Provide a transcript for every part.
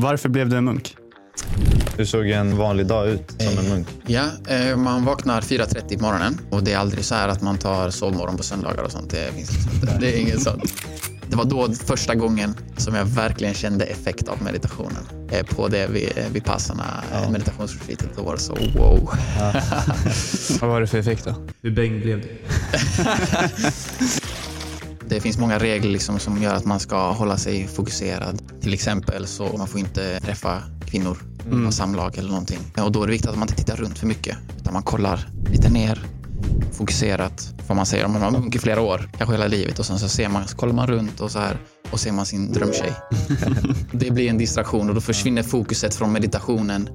Varför blev du en munk? Hur såg en vanlig dag ut som en munk? Ja, eh, man vaknar 4.30 på morgonen och det är aldrig så här att man tar sovmorgon på söndagar och sånt. Det finns inte. Det är inget sånt. Det var då första gången som jag verkligen kände effekt av meditationen. Eh, På det vid, passarna, ja. meditationsretreatet. Då var det så wow. Vad var det för effekt då? Hur bäng blev du? Det finns många regler liksom som gör att man ska hålla sig fokuserad. Till exempel så man får inte träffa kvinnor mm. ha samlag eller någonting. Och då är det viktigt att man inte tittar runt för mycket utan man kollar lite ner, fokuserat. Vad man säger, om man har i flera år, kanske hela livet och sen så ser man, så kollar man runt och så här och ser man sin drömtjej. det blir en distraktion och då försvinner fokuset från meditationen.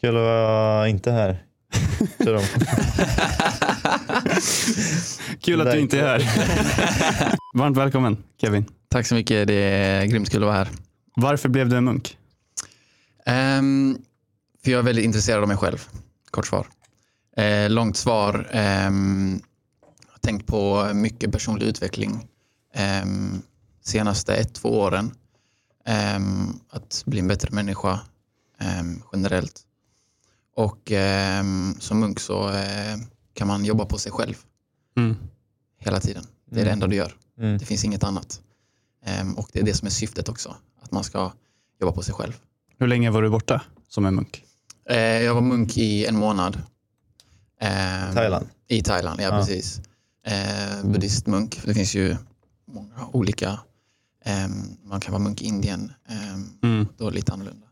Kul att vara inte här. Kul att du inte är här. Varmt välkommen Kevin. Tack så mycket. Det är grymt kul att vara här. Varför blev du en munk? Um, för jag är väldigt intresserad av mig själv. Kort svar. Uh, långt svar. Um, jag har tänkt på mycket personlig utveckling um, senaste ett, två åren. Um, att bli en bättre människa generellt. Och som munk så uh, kan man jobba på sig själv. Mm. Hela tiden. Det är mm. det enda du gör. Mm. Det finns inget annat. Ehm, och det är det som är syftet också, att man ska jobba på sig själv. Hur länge var du borta som en munk? Eh, jag var munk i en månad. Ehm, Thailand? I Thailand, ja, ja. precis. Eh, buddhistmunk, det finns ju många olika. Ehm, man kan vara munk i Indien, mm. då är det lite annorlunda.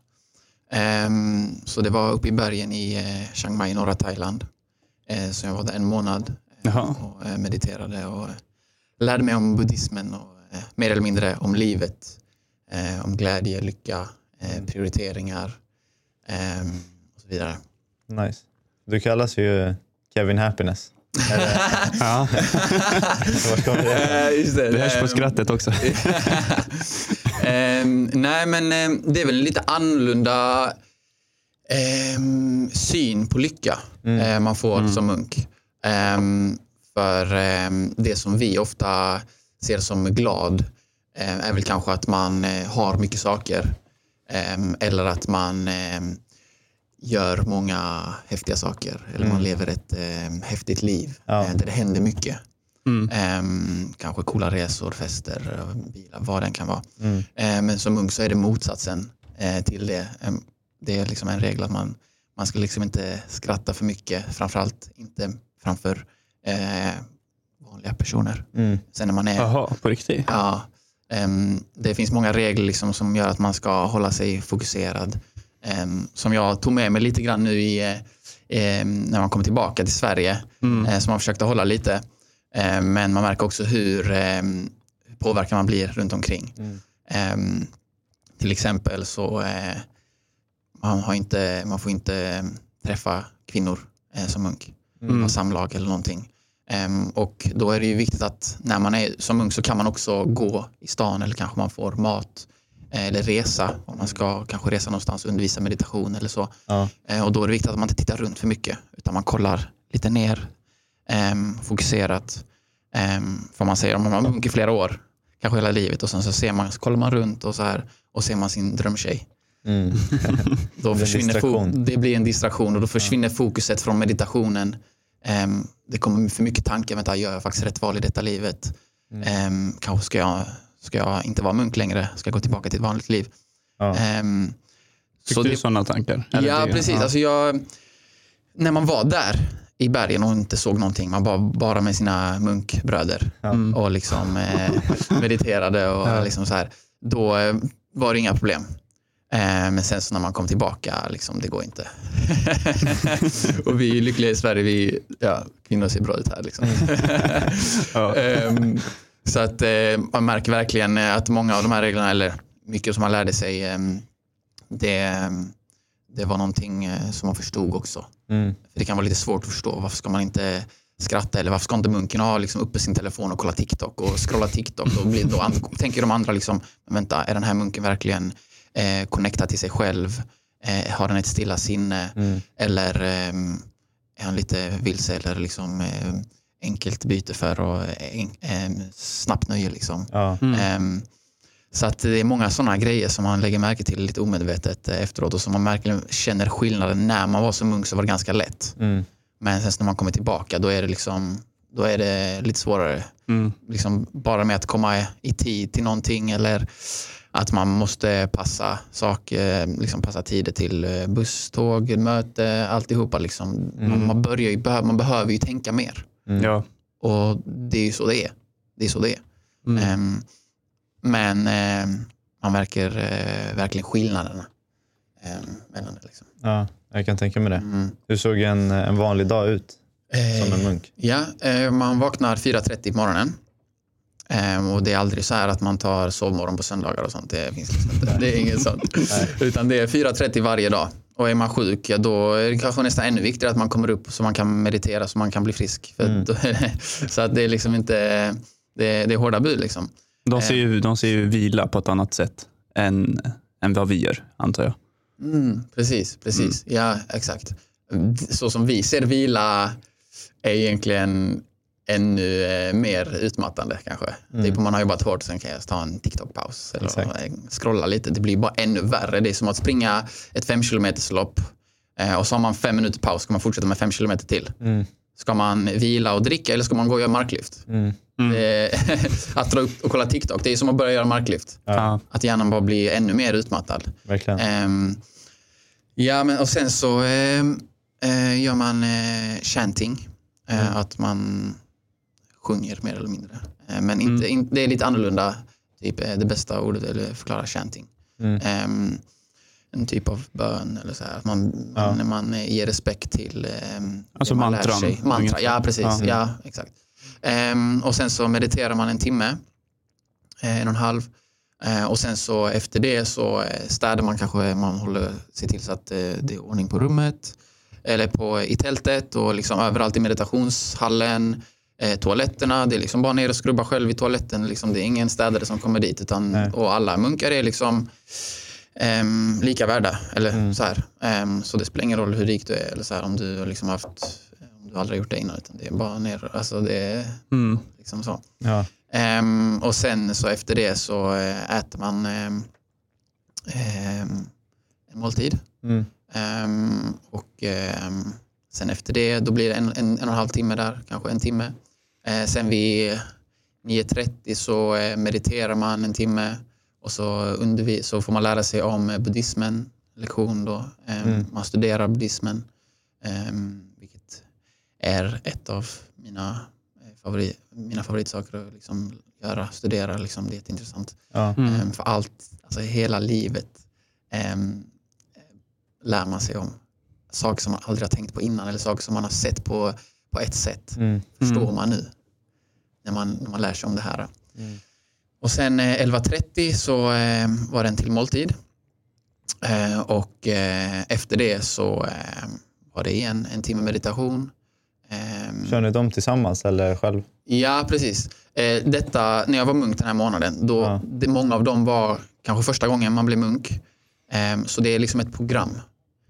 Så det var uppe i bergen i eh, Chiang Mai, norra Thailand. Så jag var där en månad och mediterade och lärde mig om buddhismen och Eh, mer eller mindre om livet, eh, om glädje, lycka, eh, prioriteringar och så vidare. Nice. Du kallas ju Kevin Happiness. ja. det? Just det. det hörs på skrattet också. um, nej, men um, det är väl lite annorlunda um, syn på lycka mm. uh, man får mm. som munk. för det som vi ofta ser som glad eh, är väl kanske att man eh, har mycket saker ehm, eller att man ehm, gör många häftiga saker eller man mm. lever ett ehm, häftigt liv ja. Eh, där det händer mycket. Mm. kanske coola resor, fester, bilar, vad den kan vara. Mm. men som ung så är det motsatsen till det. det är liksom en regel att man, man ska liksom inte skratta för mycket, framförallt inte framför vanliga personer. Mm. Sen när man är... Jaha, på riktigt? Ja. Um, det finns många regler liksom som gör att man ska hålla sig fokuserad. Um, som jag tog med mig lite grann nu i, um, när man kommer tillbaka till Sverige. Mm. Uh, som man försökte hålla lite. Uh, men man märker också hur um, påverkad man blir runt omkring. Mm. till exempel så uh, man, har inte, man får inte träffa kvinnor som munk. Mm. Ha samlag eller någonting. Och då är det ju viktigt att när man är som ung så kan man också gå i stan eller kanske man får mat eh, eller resa om man ska kanske resa någonstans och undervisa meditation eller så. Ja. Och då är det viktigt att man inte tittar runt för mycket utan man kollar lite ner, fokuserat. Um, för man säger om man har munk i flera år, kanske hela livet och sen så ser man, så kollar man runt och så här och ser man sin drömtjej. Mm. då försvinner det blir en distraktion och då försvinner fokuset från meditationen Um, det kommer för mycket tankar, vänta, gör jag faktiskt rätt val i detta livet? Mm. Um, kanske ska jag, ska jag inte vara munk längre, ska jag gå tillbaka till ett vanligt liv? Ja. Um, Fick så du sådana tankar? Ja, det, precis. Ja. Alltså jag, när man var där i bergen och inte såg någonting, man var bara med sina munkbröder ja. Mm. och liksom eh, mediterade och ja. liksom så här, då eh, var det inga problem. Eh, men sen så när man kom tillbaka, liksom, det går inte. och vi är lyckliga i Sverige, vi, ja, kvinnor ser bra ut här. Liksom. um, så att eh, man märker verkligen att många av de här reglerna, eller mycket som man lärde sig, eh, det, det var någonting eh, som man förstod också. Mm. Det kan vara lite svårt att förstå, varför ska man inte skratta eller varför ska inte munken ha liksom uppe sin telefon och kolla TikTok och scrolla TikTok? Då, blir, då tänker de andra liksom, vänta, är den här munken verkligen eh, connecta till sig själv? Eh, har han ett stilla sinne? Mm. Eller eh, är han lite vilse eller liksom, eh, enkelt byte för och eh, snabbt nöje. Liksom. Ja. Ehm, så att det är många sådana grejer som man lägger märke till lite omedvetet eh, efteråt och som man verkligen känner skillnaden. När man var som ung så var det ganska lätt. Mm. Men sen när man kommer tillbaka då är det liksom då är det lite svårare. Mm. Liksom bara med att komma i tid till någonting eller att man måste passa saker, liksom passa tider till eh, buss, tåg, möte, alltihopa. Liksom. Man, man, börjar ju, man behöver ju tänka mer. Mm. Ja. Och det är ju så det är. Det är så det är. Mm. Ehm, men ehm, man märker eh, verkligen skillnaderna ehm, mellan det. Liksom. ja, jag kan tänka mig det. Mm. Hur såg en, en vanlig dag ut som en Eh, munk? Ja, eh, man vaknar 4.30 på morgonen. Och det är aldrig så här att man tar sovmorgon på söndagar och sånt. Det finns liksom inte. Det är inget sånt. Utan det är 4.30 varje dag. Och är man sjuk, ja, då är det kanske nästan ännu viktigare att man kommer upp så man kan meditera så man kan bli frisk. Mm. så att det är liksom inte, det är, det är hårda bud liksom. De, ser ju, de ser ju vila på ett annat sätt än, än vad vi gör, antar jag. Mm, precis, precis. Ja, exakt. Så som vi ser vila är egentligen ännu eh, mer utmattande kanske. Typ om man har jobbat hårt sen kan jag ta en TikTok-paus eller Exakt. eh, scrolla lite. Det blir bara ännu värre. Det är som att springa ett fem kilometers lopp eh, och så har man fem minuter paus. Ska man fortsätta med fem kilometer till? Mm. Ska man vila och dricka eller ska man gå och göra marklyft? Mm. Det är- att dra upp och kolla TikTok, det är som att börja göra marklyft. Ja. Att hjärnan bara blir ännu mer utmattad. Verkligen. Ehm, ja, men och sen så ehm, eh, gör man eh, chanting. Eh, Mm. Att man sjunger mer eller mindre. Eh, men inte, in, det är lite annorlunda. Typ eh, det bästa ordet eller förklara chanting. Mm. Ehm, en typ av bön eller så här. Att man, Ja. När man eh, ger respekt till ehm, Alltså man mantran, sig. Mantra, ja precis. Ja. Ja. exakt. Ehm, och sen så mediterar man en timme. Eh, en och en halv. Eh, och sen så efter det så eh, städar man kanske, man håller, ser till så att eh, det är ordning på rummet. Eller på, i tältet och liksom överallt i meditationshallen. Eh, toaletterna, det är liksom bara ner och skrubba själv i toaletten. Liksom, det är ingen städare som kommer dit. Utan, Nej. och alla munkar är liksom ehm, lika värda. Eller så här. Ehm, så det spelar ingen roll hur rik du är eller så här, om du har liksom haft du aldrig har gjort det innan. Utan det är bara ner. Alltså det är Mm. liksom så. Ja. Ehm, och sen så efter det så eh, äter man ehm, en måltid. Mm. Och sen efter det då blir det en, en, en och en halv timme där, kanske en timme. Eh, sen vid 9.30 så eh, mediterar man en timme och så, så får man lära sig om buddhismen, lektion då. Mm. Man studerar buddhismen, vilket är ett av mina, eh, favorit, mina favoritsaker att liksom göra, studera. Liksom, det är jätteintressant. Ja. Mm. Ehm, för allt, alltså hela livet ehm, lär man sig om saker som man aldrig har tänkt på innan eller saker som man har sett på, på ett sätt. Mm. Förstår Mm. man nu när man, när man lär sig om det här. Mm. Och sen eh, 11.30 så eh, var det en till måltid. Eh, och eh, efter det så eh, var det igen en timme meditation. Ehm, Kör ni dem tillsammans eller själv? Ja, precis. Eh, detta, när jag var munk den här månaden, då, Ja. det, många av dem var kanske första gången man blev munk. Ehm, så det är liksom ett program.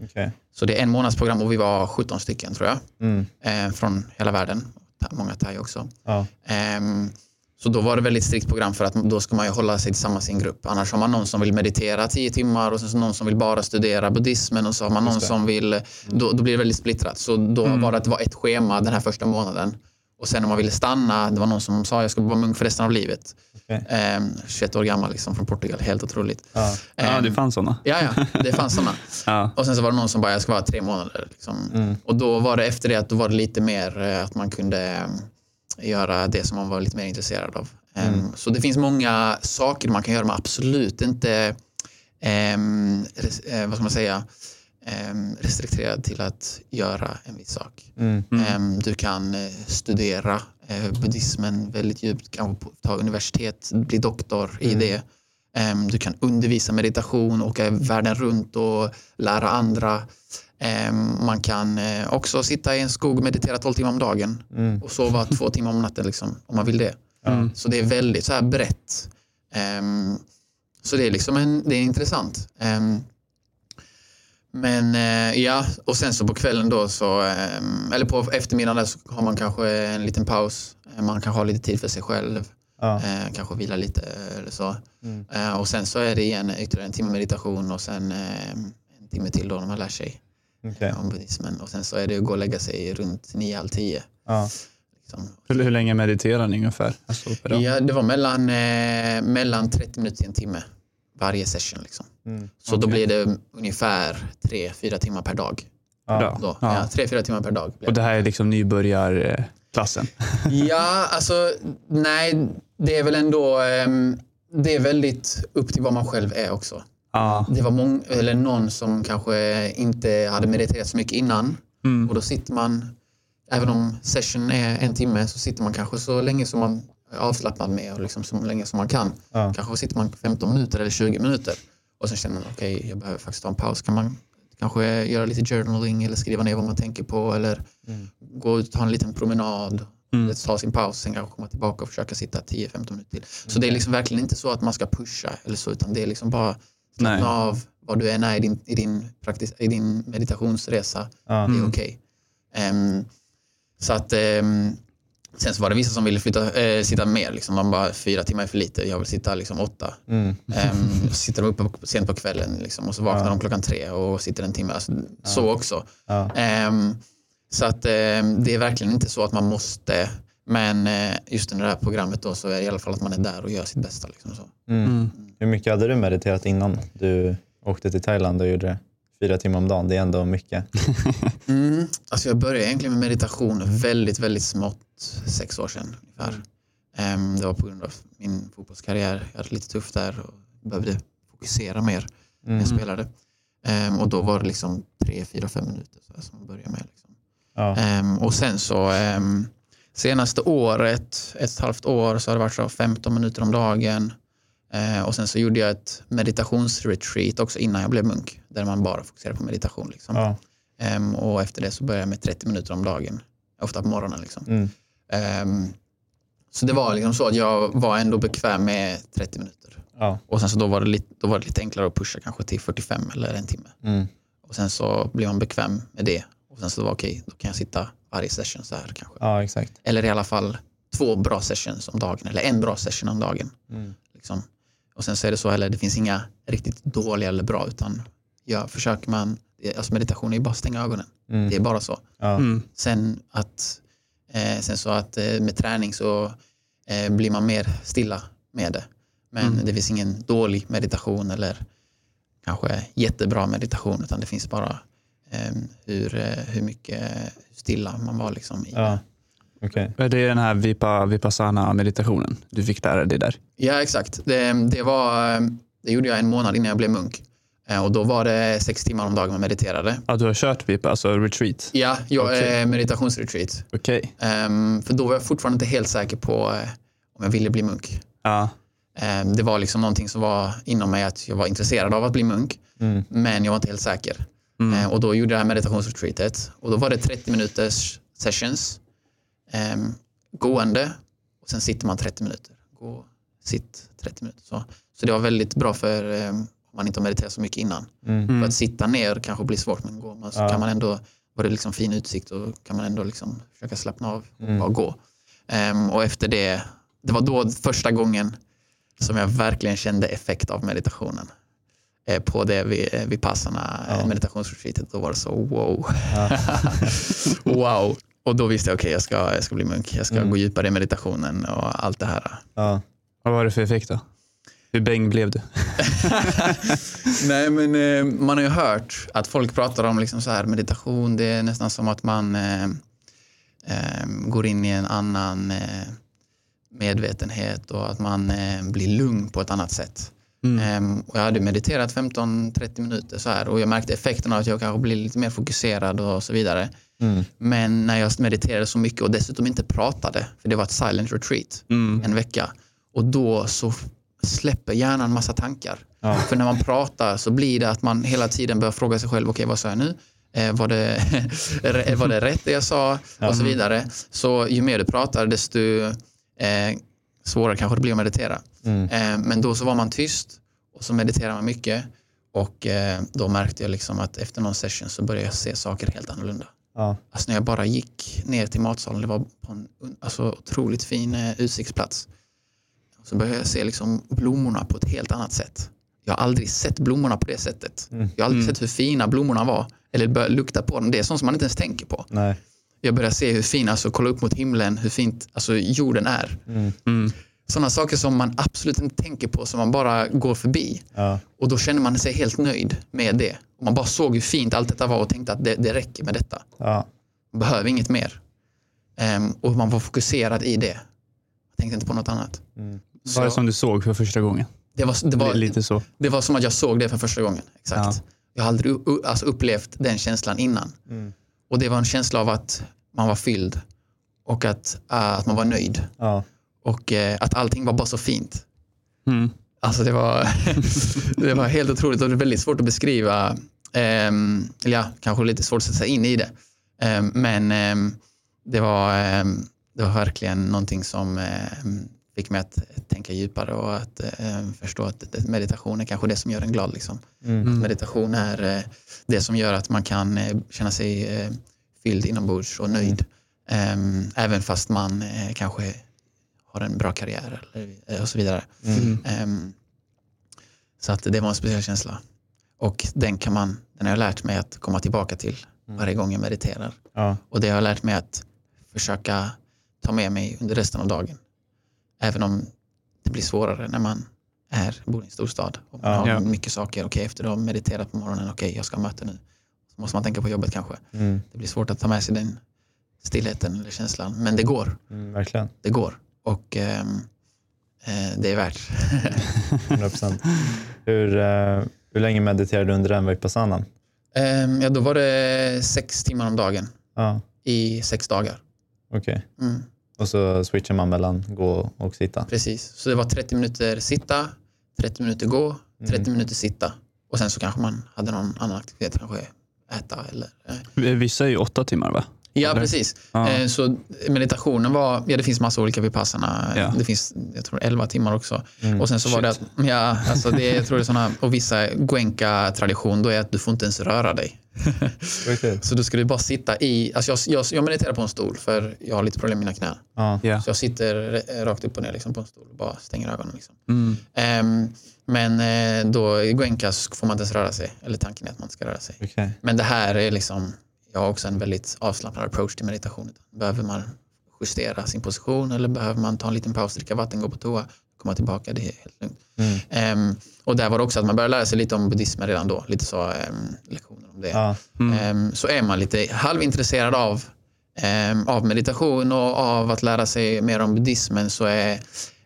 Okej. Så det är en månadsprogram och vi var 17 stycken tror jag. Mm. Eh, från hela världen. Många thai också. Ja. Så då var det väldigt strikt program för att då ska man ju hålla sig tillsammans i en grupp. Annars har man någon som vill meditera 10 timmar och sen så någon som vill bara studera buddhismen och så har man någon som vill, då, då blir det väldigt splittrat. Så då Mm. var det att det var ett schema den här första månaden. Och sen om man ville stanna, det var någon som sa jag ska vara munk för resten av livet. Okej. Ehm, 21 år gammal liksom från Portugal, helt otroligt. Ja. Ja, Ehm, det fanns sådana. Ja, ja, det fanns sådana. Ja. Och sen så var det någon som bara, jag ska vara tre månader. Liksom. Mm. Och då var det efter det att då var det lite mer eh, att man kunde eh, göra det som man var lite mer intresserad av. Mm. Så det finns många saker man kan göra, men absolut inte res, eh, vad ska man säga, ehm, restrikterad till att göra en viss sak. Mm. Mm. Ehm, Du kan eh, studera eh, buddhismen väldigt djupt, kanske ta universitet, bli doktor i Mm. det. Ehm, Du kan undervisa meditation, åka världen runt och lära andra. Ehm, Man kan eh, också sitta i en skog och meditera 12 timmar om dagen Mm. och sova två timmar om natten liksom, om man vill det. Mm. Så det är väldigt så här brett. Ehm, så det är liksom en, det är intressant. Ehm, Men eh, ja, och sen så på kvällen då så, eller på eftermiddagen där så har man kanske en liten paus. Eh, Man kanske har lite tid för sig själv. Ja. Kanske vila lite eller så. Mm. Och sen så är det igen ytterligare en timme meditation och sen en timme till då när man lär sig Eh, buddhismen. Och sen så är det att gå och lägga sig runt nio, halv tio. Ja. Liksom. Hur, hur länge mediterar ni ungefär? Alltså? Ja, det var mellan, eh, mellan 30 minuter till en timme varje session. Liksom. Mm. Så då Okej. blir det ungefär 3-4 timmar per dag. Ja. Då. Ja. Ja. 3-4 timmar per dag. Och det. här är liksom nybörjarklassen? Ja, alltså nej, det är väl ändå, ehm, det är väldigt upp till vad man själv är också. Ja. Det var mång, eller någon som kanske inte hade mediterat så mycket innan Mm. och då sitter man, även om session är en timme, så sitter man kanske så länge som man är avslappnad med och liksom så länge som man kan. Ja. Kanske sitter man 15 minuter eller 20 minuter och sen känner man okej, jag behöver faktiskt ta en paus. Kan man kanske göra lite journaling eller skriva ner vad man tänker på eller Mm. gå ut och ta en liten promenad. Mm. Ta sin paus, sen kanske komma tillbaka och försöka sitta 10-15 minuter till. Så det är liksom verkligen inte så att man ska pusha eller så, utan det är liksom bara. Slappna av vad du än är i din, i din, praktis, i din meditationsresa. Ja. Det är Mm. okej. Ehm, så att ehm, sen så var det vissa som ville flytta, eh, sitta mer. Liksom. Man bara, fyra timmar är för lite, jag vill sitta liksom åtta. Mm. Um, sitter de uppe på- sent på kvällen liksom, och så vaknar Ja. de klockan tre och sitter en timme. Alltså, Så också. Ja. Ehm, så att ehm, det är verkligen inte så att man måste. Men eh, just i det här programmet då så är det i alla fall att man är där och gör sitt bästa. Liksom, så. Mm. Mm. Hur mycket hade du mediterat innan du åkte till Thailand och gjorde det? Fyra timmar om dagen, det är ändå mycket. Mm. Alltså jag började egentligen med meditation väldigt, väldigt smått, sex år sedan ungefär. Ehm, det var på grund av min fotbollskarriär. Jag hade lite tufft där och behövde fokusera mer när jag Mm. spelade. Ehm, och då var det liksom tre, fyra, fem minuter så här, som jag började med. Liksom. Ja. Ehm, och sen så senaste året, ett halvt år, så har det varit så 15 minuter om dagen. Eh, och sen så gjorde jag ett meditationsretreat också innan jag blev munk. Där man bara fokuserar på meditation. Liksom. Ja. Ehm, och efter det så började jag med 30 minuter om dagen. Ofta på morgonen. Liksom. Mm. Ehm, så det var liksom så att jag var ändå bekväm med 30 minuter. Ja. Och sen så då var det lite, då var det lite enklare att pusha kanske till 45 eller en timme. Mm. Och sen så blir man bekväm med det. Och sen så var okej, då kan jag sitta varje session så här kanske. ja, exakt. Eller i alla fall två bra sessions om dagen. Eller en bra session om dagen. Mm. Liksom. Och sen så är det så, eller det finns inga riktigt dåliga eller bra. Utan ja, försöker man, alltså meditation är ju bara att stänga ögonen. Mm. Det är bara så. Ja. Mm. Sen, att, eh, sen så att eh, med träning så eh, blir man mer stilla med det. Men Mm. det finns ingen dålig meditation eller kanske jättebra meditation utan det finns bara hur, eh, hur mycket stilla man var liksom i. Ja. Är det den här vipa, vipassana meditationen du fick lära dig där? Ja, exakt. Det, det, var, eh, det gjorde jag en månad innan jag blev munk. Eh, Och då var det sex timmar om dagen man mediterade. Ja, du har kört vipa, alltså retreat? Ja, jag, eh, meditationsretreat. Okej. Ehm, för då var jag fortfarande inte helt säker på om jag ville bli munk. Ja. Ehm, det var liksom någonting som var inom mig att jag var intresserad av att bli munk. Mm. Men jag var inte helt säker. Mm. Ehm, och då gjorde jag det här meditationsretreatet. Och då var det 30 minuters sessions. Um, gående. Och sen sitter man 30 minuter. Gå, sitt 30 minuter. Så, så det var väldigt bra för ehm, om man inte har mediterat så mycket innan. Mm. Mm. För att sitta ner kanske blir svårt men går man så Ja. kan man ändå, var det liksom fin utsikt och kan man ändå liksom försöka slappna av och Mm. bara gå. Ehm, och efter det, det var då första gången som jag verkligen kände effekt av meditationen. Eh, på det vid, vid passarna, Ja. ja. meditationsretreatet, då var det så wow. Ja. wow. Och då visste jag, okej jag, ska, jag ska bli munk, jag ska Mm. gå djupare i meditationen och allt det här. Ja. Vad var det för effekt då? Hur bäng blev du? Nej men eh, man har ju hört att folk pratar om liksom så här meditation, det är nästan som att man eh, eh, går in i en annan eh, medvetenhet och att man eh, blir lugn på ett annat sätt. Mm. Ehm, och jag hade mediterat 15-30 minuter så här och jag märkte effekten av att jag kanske blir lite mer fokuserad och så vidare. Mm. Men när jag mediterade så mycket och dessutom inte pratade, för det var ett silent retreat Mm. en vecka och då så släpper hjärnan massa tankar. Ja. För när man pratar så blir det att man hela tiden börjar fråga sig själv, okej vad sa jag nu? Eh, var, det, var det rätt det jag sa? Och så vidare. Så ju mer du pratar desto eh, svårare kanske det blir att meditera. Mm. Eh, men då så var man tyst och så mediterar man mycket Och eh, då märkte jag liksom att efter någon session så började jag se saker helt annorlunda. Ja. Alltså när jag bara gick ner till matsalen, det var på en alltså, otroligt fin eh, utsiktsplats. Så började jag se liksom blommorna på ett helt annat sätt. Jag har aldrig sett blommorna på det sättet. Mm. Jag har aldrig Mm. sett hur fina blommorna var. Eller börjat lukta på dem. Det är sånt som man inte ens tänker på. Nej. Jag började se hur fin, alltså kolla upp mot himlen, hur fint alltså, jorden är. Mm. Sådana saker som man absolut inte tänker på, som man bara går förbi. Ja. Och då känner man sig helt nöjd med det. Och man bara såg hur fint allt detta var och tänkte att det, det räcker med detta. Ja. Man behöver inget mer. Ehm, och man var fokuserad i det. Jag tänkte inte på något annat. Mm. Vad är det Så som du såg för första gången? det, var, det, var, Lite så. det var som att jag såg det för första gången. Exakt. Ja. Jag har aldrig alltså upplevt den känslan innan. Mm. Och det var en känsla av att man var fylld och att, äh, att man var nöjd. Ja. Och eh, att allting var bara så fint. Mm. Alltså det var, det var helt otroligt och det är väldigt svårt att beskriva. ehm, eller ja, kanske lite svårt att sätta sig in i det. Ehm, men ehm, det, var, ehm, det var verkligen någonting som ehm, fick mig att tänka djupare och att förstå att meditation är kanske det som gör en glad. Liksom. Mm. Meditation är eh, det som gör att man kan eh, känna sig eh, fylld inombords och nöjd. Ehm, även fast man eh, kanske har en bra karriär eller, eh, och så vidare. Mm. Ehm, så att det var en speciell känsla. Och den kan man, den har jag lärt mig att komma tillbaka till varje gång jag mediterar. Ja. Och det har jag lärt mig att försöka ta med mig under resten av dagen. Även om det blir svårare när man är, bor i en storstad och man Ja. har Ja. mycket saker. Okej, efter att ha mediterat på morgonen, okej, jag ska ha möte nu. Så måste man tänka på jobbet kanske. Mm. Det blir svårt att ta med sig den stillheten eller känslan. Men det går. Mm. Verkligen. Det går. Och ehm, eh, det är värt. 100%. hur, eh, hur länge mediterade du under den vipassanan? Ehm, ja, då var det sex timmar om dagen Ja. i sex dagar. Okej. Mm, Och så switchar man mellan gå och sitta? precis. Så det var 30 minuter sitta, 30 minuter gå, 30 minuter sitta. Och sen så kanske man hade någon annan aktivitet, kanske äta eller... Eh. Vissa är ju åtta timmar va? Ja, Eller? precis. Ja. Eh, så meditationen var, ja det finns massa olika vipassana. Ja. Det finns, jag tror 11 timmar också. Mm. Och sen så var det att, ja, alltså det, jag tror det är såna, och vissa Goenka-tradition, då är att du får inte ens röra dig. Riktigt? Så du skulle bara sitta i, alltså jag, jag, jag mediterar på en stol för jag har lite problem med mina knän. Ja. Ja. Så jag sitter rakt upp och ner liksom, på en stol och bara stänger ögonen. Liksom. Mm. Ehm, men eh, då i Goenka så får man inte ens röra sig, eller tanken är att man inte ska röra sig. Okej. Men det här är liksom, jag har också en väldigt avslappnad approach till meditation. Behöver man justera sin position eller behöver man ta en liten paus, dricka vatten, gå på toa, komma tillbaka, det är helt lugnt. Mm. Ehm, och där var det också att man började lära sig lite om buddhismen redan då, lite så ehm, lektioner om det. Ja. Mm. Ehm, så är man lite halvintresserad av, av meditation och av att lära sig mer om buddhismen så är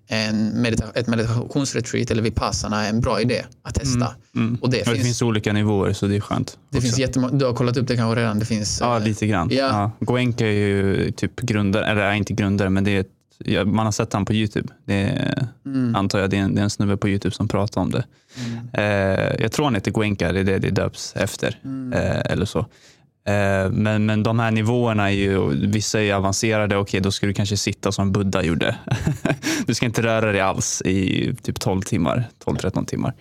en medita- ett meditationsretreat eller vipassana en bra idé att testa. Mm. Och det, Ja, det finns, finns olika nivåer så det är skönt. det finns jättemånga, du har kollat upp det kanske redan, det finns Ja, eh, lite grann. Ja. Ja. Goenka är ju typ grundare, eller är inte grundare, men det är ett, man har sett han på YouTube. Det är, mm, antar jag, det är, en, det är en snubbe på YouTube som pratar om det. mm, Eh, jag tror han heter Goenka, det är det det döps efter. mm. Eh, eller så. Eh, men, men de här nivåerna är ju, vissa är avancerade, okej då ska du kanske sitta som Buddha gjorde. du ska inte röra dig alls i typ 12 timmar, 12-13 timmar.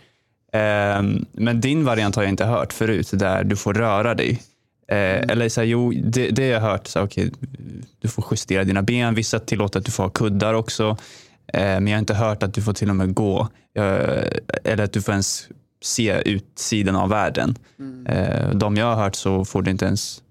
Ehm, men din variant har jag inte hört förut, där du får röra dig. Eh, eller så här, jo, det, det har jag hört, så här, okay, du får justera dina ben, vissa tillåter att du får ha kuddar också. Eh, men jag har inte hört att du får till och med gå, eller att du får ens se utsidan av världen. Mm. Eh, de jag har hört så får du inte ens,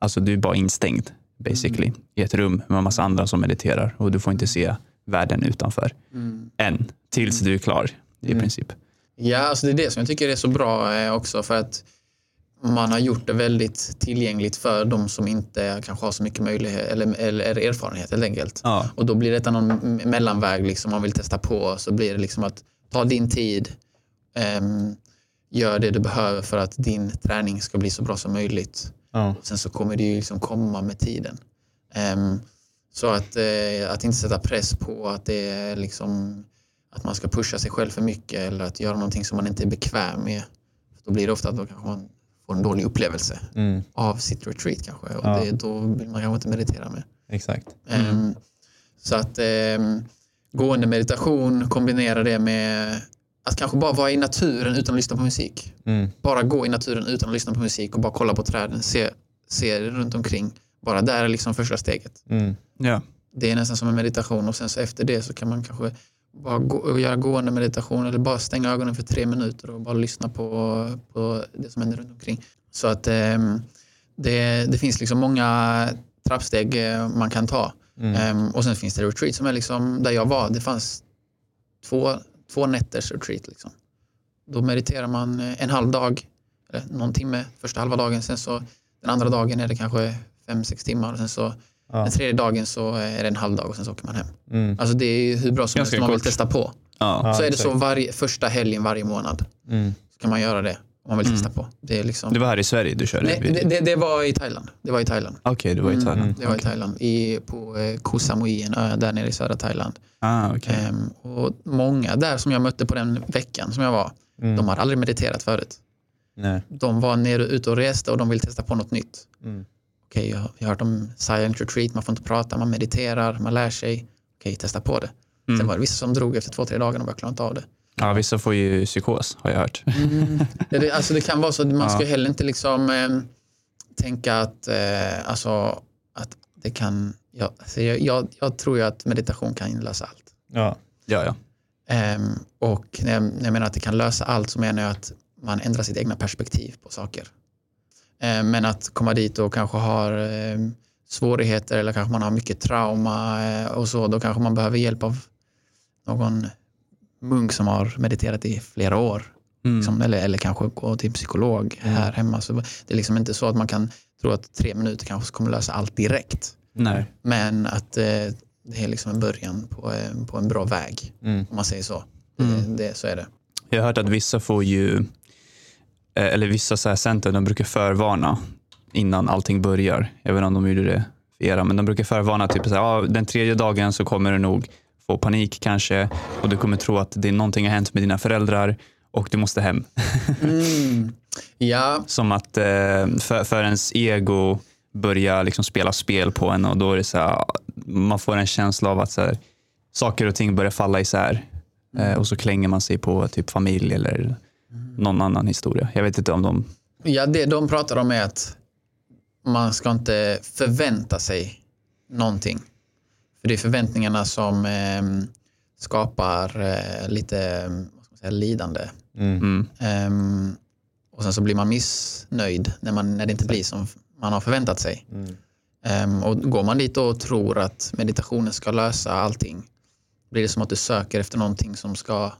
alltså du är bara instängd basically i ett rum med en massa andra som mediterar och du får inte se världen utanför Mm. än tills du är klar i Mm. princip. Ja, alltså det är det som jag tycker är så bra eh, också för att man har gjort det väldigt tillgängligt för de som inte kanske har så mycket möjlighet eller, eller erfarenhet helt enkelt. Ja. Och då blir detta någon mellanväg liksom man vill testa på så blir det liksom att ta din tid, gör det du behöver för att din träning ska bli så bra som möjligt. Ja. Sen så kommer det ju liksom komma med tiden. Ehm, så att, eh, att inte sätta press på att det är liksom att man ska pusha sig själv för mycket eller att göra någonting som man inte är bekväm med. Då blir det ofta att då kanske man får en dålig upplevelse Mm. av sitt retreat kanske och Ja. det, då vill man kanske inte meditera mer. Exakt. Ehm, så att gående meditation, kombinera det med att kanske bara vara i naturen utan att lyssna på musik. Mm. Bara gå i naturen utan att lyssna på musik och bara kolla på träden, se, se runt omkring. Bara där är liksom första steget. Mm. Ja. Det är nästan som en meditation och sen så efter det så kan man kanske bara gå, göra gående meditation eller bara stänga ögonen för tre minuter och bara lyssna på, på det som händer runt omkring. Så att ehm, det, det finns liksom många trappsteg eh, man kan ta. Mm. Ehm, och sen finns det retreat som är liksom där jag var. Det fanns två, två nätters retreat. Liksom. Då mediterar man eh, en halv dag, eller någon timme första halva dagen. Sen så den andra dagen är det kanske fem, sex timmar. Och sen så Ja. den tredje dagen så är det en halv dag och sen så åker man hem. Mm. Alltså det är ju hur bra som helst om man vill testa på. Ja. Ja, så är det exakt. så varje, första helgen varje månad. Mm. Så kan man göra det om man vill testa på. Det, är liksom... Det var här i Sverige du körde? Nej, det, det, det var i Thailand. Det var i Thailand. Okej, det var i Thailand. Mm, det var i Thailand. I, på eh, Koh Samui, en ö där nere i södra Thailand. Ah, okej. Ehm, och många där som jag mötte på den veckan som jag var, Mm. de har aldrig mediterat förut. Nej. De var nere ute och reste och de vill testa på något nytt. Mm. Okej, jag, jag har hört om silent retreat, man får inte prata, man mediterar, man lär sig. Okej, testa på det. Mm. Sen var det vissa som drog efter två, tre dagar och bara klarade inte av det. Ja, vissa får ju psykos har jag hört. det, det, alltså det kan vara så att man Ja. ska heller inte liksom eh, tänka att, eh, alltså, att det kan, ja, alltså jag, jag, jag tror ju att meditation kan lösa allt. Ja. Ja, ja. Ehm, och när jag, när jag menar att det kan lösa allt så menar jag att man ändrar sitt egna perspektiv på saker. Ehm, men att komma dit och kanske har ehm, svårigheter eller kanske man har mycket trauma eh, och så, då kanske man behöver hjälp av någon munk som har mediterat i flera år. Mm. Liksom, eller, eller kanske gå till psykolog här hemma. Så det är liksom inte så att man kan tro att tre minuter kanske kommer lösa allt direkt. Nej. Men att eh, det är liksom en början på, eh, på en bra väg. Mm. Om man säger så. Mm. Det, det, så är det. Jag har hört att vissa får ju, eh, eller vissa så här center, de brukar förvarna innan allting börjar. Jag vet inte om de gjorde det för era, men de brukar förvarna typ så här, ah, den tredje dagen så kommer du nog få panik kanske och du kommer tro att det är någonting har hänt med dina föräldrar och du måste hem. Mm. Ja, Som att eh, för, för ens ego börjar liksom spela spel på en och då är det så här, man får en känsla av att så här, saker och ting börjar falla isär. Eh, och så klänger man sig på typ familj eller någon annan historia. Jag vet inte om de... ja, det de pratar om är att man ska inte förvänta sig någonting. För det är förväntningarna som eh, skapar eh, lite vad ska man säga, lidande. Mm. Ehm, och sen så blir man missnöjd när, man, när det inte blir som man har förväntat sig. Mm. Ehm, och går man dit och tror att meditationen ska lösa allting blir det som att du söker efter någonting som ska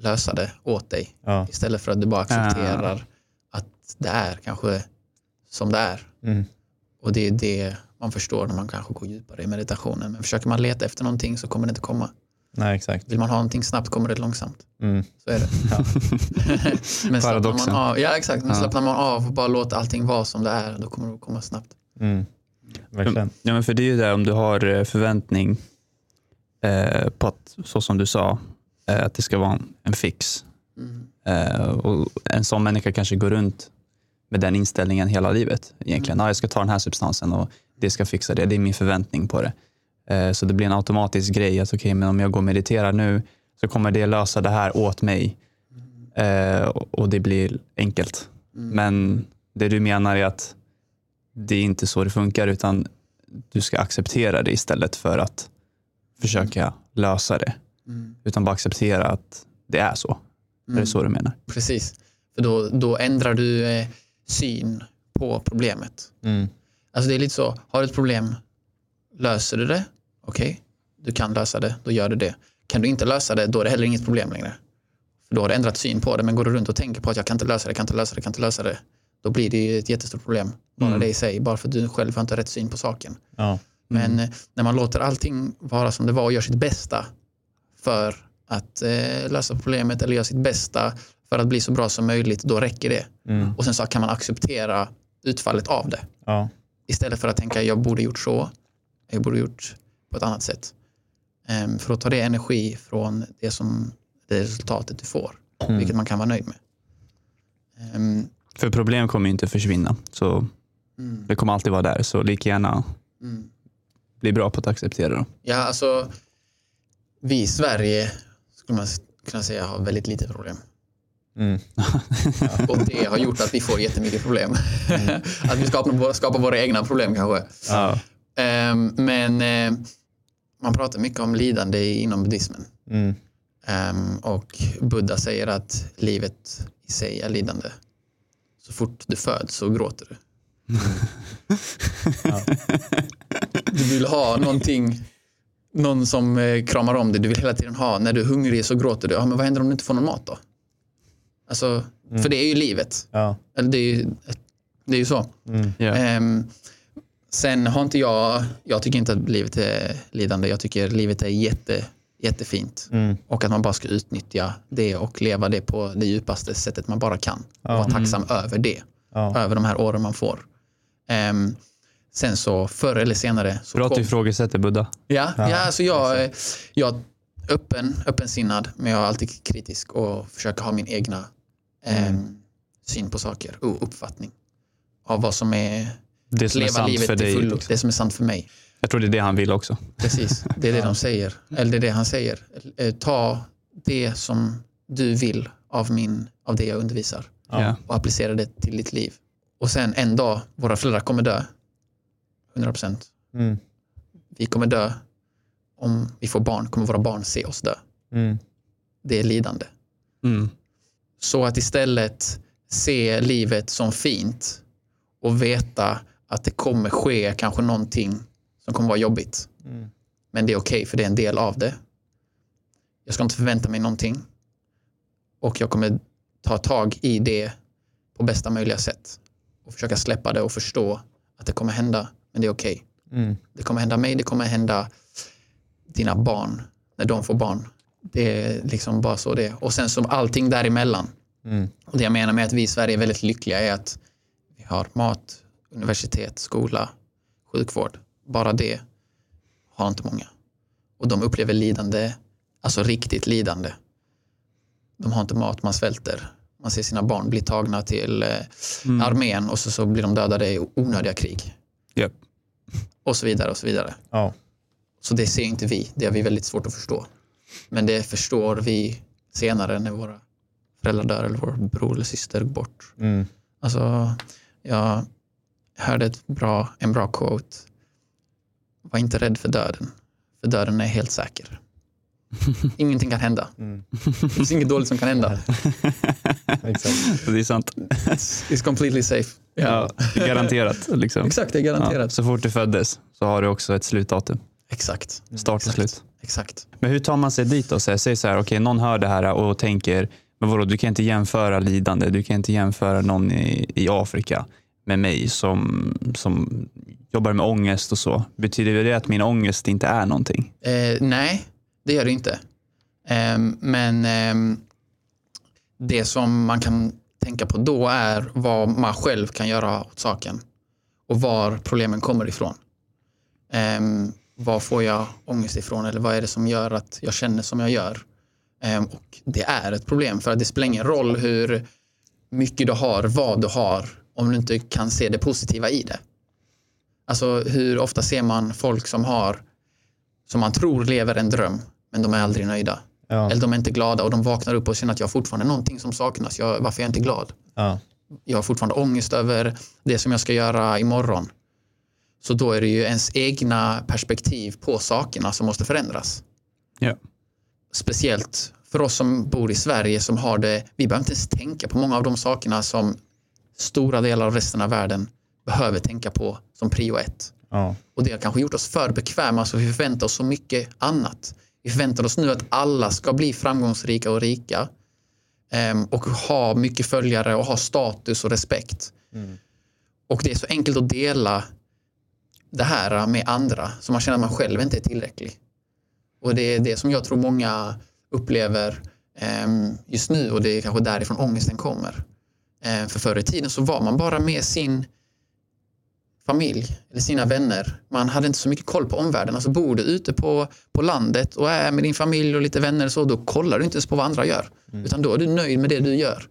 lösa det åt dig. Ja. Istället för att du bara accepterar att det är kanske som det är. Mm. Och det är det man förstår när man kanske går djupare i meditationen. Men försöker man leta efter någonting så kommer det inte komma. Nej, exakt. Vill man ha någonting snabbt kommer det långsamt. Mm. Så är det. Ja. Men Paradoxen. man av, ja, exakt. Men Ja. slappnar man av och bara låter allting vara som det är, då kommer det komma snabbt. Mm. Verkligen. Ja, men för det är ju det om du har eh, förväntning eh, på att, så som du sa, eh, att det ska vara en, fix. Mm. Eh, och en sån människa kanske går runt med den inställningen hela livet. Egentligen, ah, jag ska ta den här substansen och det ska fixa det. Det är min förväntning på det. Eh, så det blir en automatisk grej att okej, men om jag går och mediterar nu så kommer det lösa det här åt mig. Eh, och det blir enkelt. Men det du menar är att det är inte så det funkar utan du ska acceptera det istället för att försöka lösa det. Mm. Utan bara acceptera att det är så. Är det så du menar? Precis. För då, då ändrar du eh, syn på problemet. Mm. Alltså det är lite så, har du ett problem, löser du det? Okej, du kan lösa det, då gör du det. Kan du inte lösa det, då är det heller inget problem längre. För då har du ändrat syn på det, men går du runt och tänker på att jag kan inte lösa det, kan inte lösa det, kan inte lösa det, då blir det ju ett jättestort problem. Bara Mm. det i sig, bara för att du själv har inte rätt syn på saken. Ja. Men eh, när man låter allting vara som det var och gör sitt bästa för att eh, lösa problemet eller gör sitt bästa för att bli så bra som möjligt, då räcker det. Mm. Och sen så kan man acceptera utfallet av det. Ja. Istället för att tänka jag borde gjort så, jag borde gjort på ett annat sätt. Ehm, för då tar det energi från det, som, det resultatet du får, Mm. vilket man kan vara nöjd med. Ehm, För problem kommer ju inte försvinna. Så mm, det kommer alltid vara där. Så lika gärna mm. bli bra på att acceptera dem. Ja, alltså vi i Sverige skulle man kunna säga har väldigt lite problem. Mm. Och det har gjort att vi får jättemycket problem. att vi skapar, skapar våra egna problem kanske. Ja. Ehm, men eh, man pratar mycket om lidande inom buddhismen. Mm. Ehm, och Buddha säger att livet i sig är lidande. Så fort du föds så gråter du. Du vill ha någonting, någon som eh, kramar om dig. Du vill hela tiden ha, när du är hungrig så gråter du. Ja, men vad händer om du inte får någon mat då? Alltså, För det är ju livet. Ja. Eller det är ju, det är ju så. Mm. Ja. Ehm, sen har inte jag, jag tycker inte att livet är lidande. Jag tycker livet är jätte, jättefint. Mm. Och att man bara ska utnyttja det och leva det på det djupaste sättet man bara kan. Och Ja. vara tacksam över det. Ja. Över de här åren man får. Ehm, sen så förr eller senare så Bra att du ifrågasätter Buddha. Ja, Ja, ja alltså jag, är- jag är öppen, öppensinnad, men jag är alltid kritisk och försöker ha min egna ehm, syn på saker och uppfattning av vad som är Det som är leva sant livet för till dig. fullo. Liksom. Det som är sant för mig. Jag tror det är det han vill också. Precis, det är det de säger. Eller det är det han säger. Eh, Ta det som du vill av, min, av det jag undervisar Ja. Ja. och applicera det till ditt liv. Och sen en dag, våra föräldrar kommer dö. 100 procent. Mm. Vi kommer dö. Om vi får barn kommer våra barn se oss dö. Mm. Det är lidande. Mm. Så att istället se livet som fint och veta att det kommer ske kanske någonting som kommer vara jobbigt. Mm. Men det är okej för det är en del av det. Jag ska inte förvänta mig någonting. Och jag kommer ta tag i det på bästa möjliga sätt. Och försöka släppa det och förstå att det kommer hända, men det är okej. Mm. Det kommer hända mig, det kommer hända dina barn när de får barn. Det är liksom bara så det är. Och sen som allting däremellan. Mm. Och det jag menar med att vi i Sverige är väldigt lyckliga är att vi har mat, universitet, skola, sjukvård. Bara det har inte många. Och de upplever lidande, alltså riktigt lidande. De har inte mat, man svälter. Man ser sina barn bli tagna till eh, Mm. armén och så, så blir de dödade i onödiga krig. Japp. Och så vidare och så vidare. Ja. Så det ser inte vi. Det har vi väldigt svårt att förstå. Men det förstår vi senare när våra föräldrar dör eller vår bror eller syster går bort. Mm. Alltså, jag hörde ett bra, en bra quote. Var inte rädd för döden, för döden är helt säker. Ingenting kan hända. Mm. Det finns inget dåligt som kan hända. Exakt. Det är sant. It's, it's completely safe. Ja, garanterat. Liksom. Exakt, det är Ja, garanterat. så fort du föddes så har du också ett slutdatum. Exakt. Start och Exakt. slut. Exakt. Men hur tar man sig dit då? Så här, Säg så här, okej, någon hör det här och tänker, men vadå, du kan inte jämföra lidande, du kan inte jämföra någon i, i Afrika med mig som, som jobbar med ångest och så. Betyder det att min ångest inte är någonting? Eh, nej, det gör det inte. Ehm, men ehm, det som man kan tänka på då är vad man själv kan göra åt saken och var problemen kommer ifrån. Var får jag ångest ifrån eller vad är det som gör att jag känner som jag gör? Ehm, och det är ett problem för att det spelar ingen roll hur mycket du har, vad du har, om du inte kan se det positiva i det. Alltså hur ofta ser man folk som har som man tror lever en dröm, men de är aldrig nöjda. Ja. Eller de är inte glada och de vaknar upp och känner att jag har fortfarande någonting som saknas. Jag, varför är jag inte glad? Ja. Jag har fortfarande ångest över det som jag ska göra imorgon. Så då är det ju ens egna perspektiv på sakerna som måste förändras. Ja. Speciellt för oss som bor i Sverige som har det, vi behöver inte ens tänka på många av de sakerna som stora delar av resten av världen behöver tänka på som prio ett. Ja. Och det har kanske gjort oss för bekväma så vi förväntar oss så mycket annat. Vi förväntar oss nu att alla ska bli framgångsrika och rika ehm, och ha mycket följare och ha status och respekt. Mm. Och det är så enkelt att dela det här med andra så man känner att man själv inte är tillräcklig. Och det är det som jag tror många upplever ehm, just nu och det är kanske därifrån ångesten kommer. Ehm, för förr i tiden så var man bara med sin familj eller sina vänner. Man hade inte så mycket koll på omvärlden. Alltså bor du ute på, på landet och är med din familj och lite vänner så, då kollar du inte ens på vad andra gör. Utan då är du nöjd med det du gör.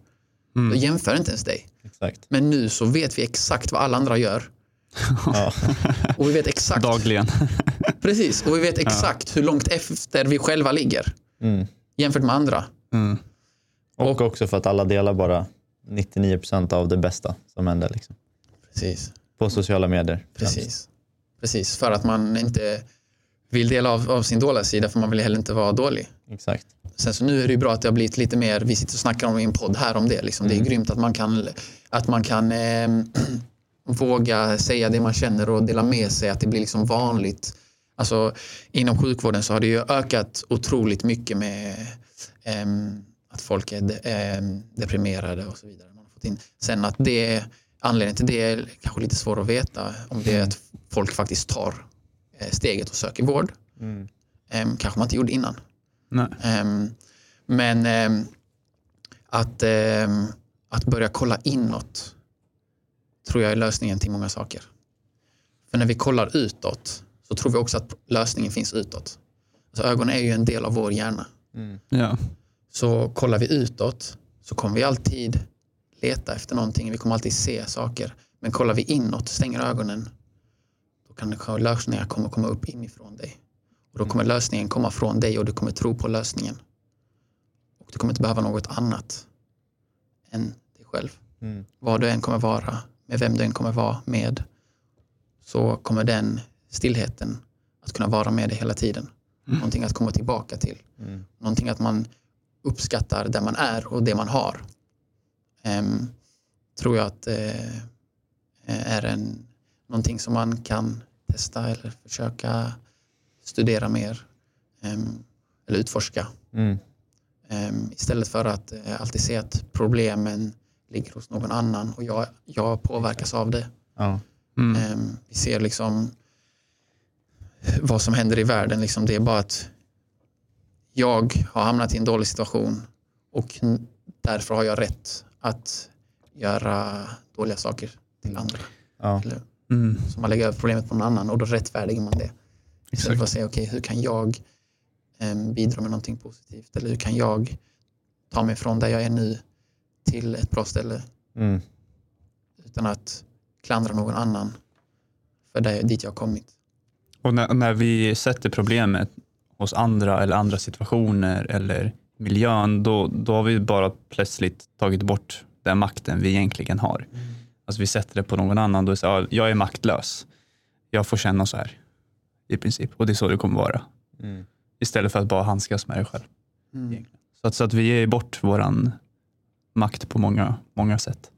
Mm. Då jämför inte ens dig. Exakt. Men nu så vet vi exakt vad alla andra gör. Ja. Och vi vet exakt, Dagligen. precis, och vi vet exakt hur långt efter vi själva ligger Mm. jämfört med andra. Mm. Och också för att alla delar bara 99% av det bästa som händer liksom. Precis. på sociala medier. främst. Precis. Precis, för att man inte vill dela av, av sin dåliga sida för man vill heller inte vara dålig. Exakt. Sen så nu är det ju bra att det har blivit lite mer, vi sitter och snackar om i en podd här om det. Liksom. Det är grymt att man kan, att man kan eh, våga säga det man känner och dela med sig, att det blir liksom vanligt. Alltså, inom sjukvården så har det ju ökat otroligt mycket med ehm, att folk är de, ehm, deprimerade och så vidare. Man har fått in. Sen att det, anledningen till det är kanske lite svår att veta om det är att folk faktiskt tar eh, steget och söker vård. Mm. Ehm, kanske man inte gjorde innan. Nej. Men att, att börja kolla inåt tror jag är lösningen till många saker. För när vi kollar utåt så tror vi också att lösningen finns utåt. Alltså ögonen är ju en del av vår hjärna. Mm. Ja. Så kollar vi utåt så kommer vi alltid leta efter någonting. Vi kommer alltid se saker. Men kollar vi inåt, stänger ögonen, då kan lösningar komma, komma upp inifrån dig. Och då kommer lösningen komma från dig och du kommer tro på lösningen. Och du kommer inte behöva något annat än dig själv. Mm. Vad du än kommer vara, med vem du än kommer vara med, så kommer den stillheten att kunna vara med dig hela tiden. Någonting att komma tillbaka till. Mm. Någonting att man uppskattar där man är och det man har. Ehm, tror jag att eh, är en, någonting som man kan testa eller försöka studera mer. ehm, eller utforska. Mm. Ehm, istället för att eh, alltid se att problemen ligger hos någon annan och jag, jag påverkas av det. Ja. Mm. Ehm, vi ser liksom vad som händer i världen. Liksom det är bara att jag har hamnat i en dålig situation och därför har jag rätt att göra dåliga saker till andra. Ja. Eller, Mm. så man lägger över problemet på någon annan och då rättfärdigar man det. Istället för att säga, okej, hur kan jag em, bidra med någonting positivt? Eller hur kan jag ta mig från där jag är nu till ett bra ställe Mm. utan att klandra någon annan för där, dit jag har kommit. Och när, när vi sätter problemet hos andra eller andra situationer eller miljön, då, då har vi bara plötsligt tagit bort den makten vi egentligen har. Alltså vi sätter det på någon annan, då är det så, ja, jag är maktlös. Jag får känna så här i princip och det är så det kommer vara. Mm. Istället för att bara handskas med det själv. Så att, så att vi ger bort våran makt på många, många sätt.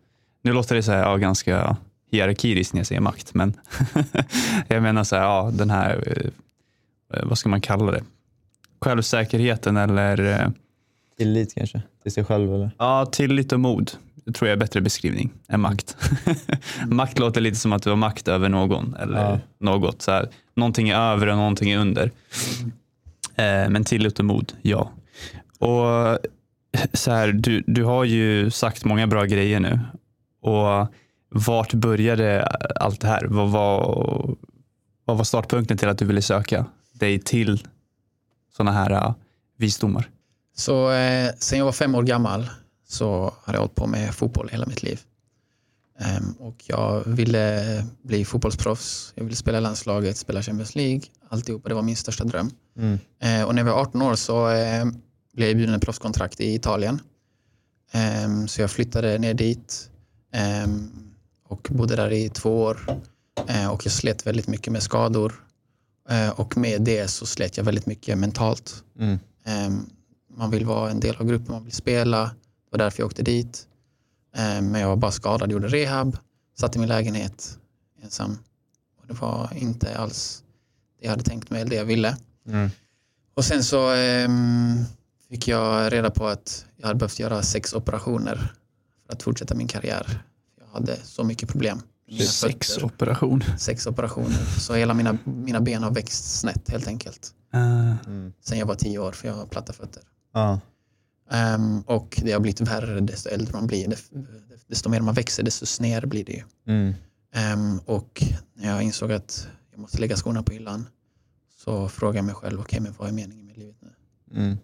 Nu låter det så här, ja, ganska hierarkiskt när jag säger makt, men jag menar så här, ja, den här, eh, vad ska man kalla det? Självsäkerheten eller eh, Tillit kanske till sig själv eller? ja, tillit och mod. Det tror jag är bättre beskrivning än makt. makt låter lite som att du har makt över någon eller Ja. något. Så här, någonting är över och någonting är under. Eh, men tillit och mod, ja. Och så här, du, du har ju sagt många bra grejer nu. Och vart började allt det här? Vad var, vad var startpunkten till att du ville söka dig till sådana här uh, visdomar? Så eh, sen jag var fem år gammal så har jag hållit på med fotboll hela mitt liv. Ehm, och jag ville bli fotbollsproffs, jag ville spela landslaget, spela Champions League, alltihopa, det var min största dröm. Mm. Eh, och när jag var 18 år så eh, blev erbjuden ett proffskontrakt i Italien. Ehm, så jag flyttade ner dit ehm, och bodde där i två år. Eh, och jag slet väldigt mycket med skador. Eh, och med det så slet jag väldigt mycket mentalt. Mm. Ehm, man vill vara en del av gruppen, man vill spela. Det var därför jag åkte dit. Men jag var bara skadad, gjorde rehab, satt i min lägenhet ensam. Och det var inte alls det jag hade tänkt mig eller det jag ville. Mm. Och sen så fick jag reda på att jag hade behövt göra sex operationer för att fortsätta min karriär. Jag hade så mycket problem. Sex fötter. operation. Sex operationer. Så hela mina, mina ben har växt snett helt enkelt. Uh, Mm. Sen jag var tio år för jag har platta fötter. Ja. Ehm, och det har blivit värre desto äldre man blir. Desto mer man växer desto snedare blir det ju. Mm. Ehm, och när jag insåg att jag måste lägga skorna på hyllan så frågade jag mig själv, okej men vad är meningen med livet nu? Mm.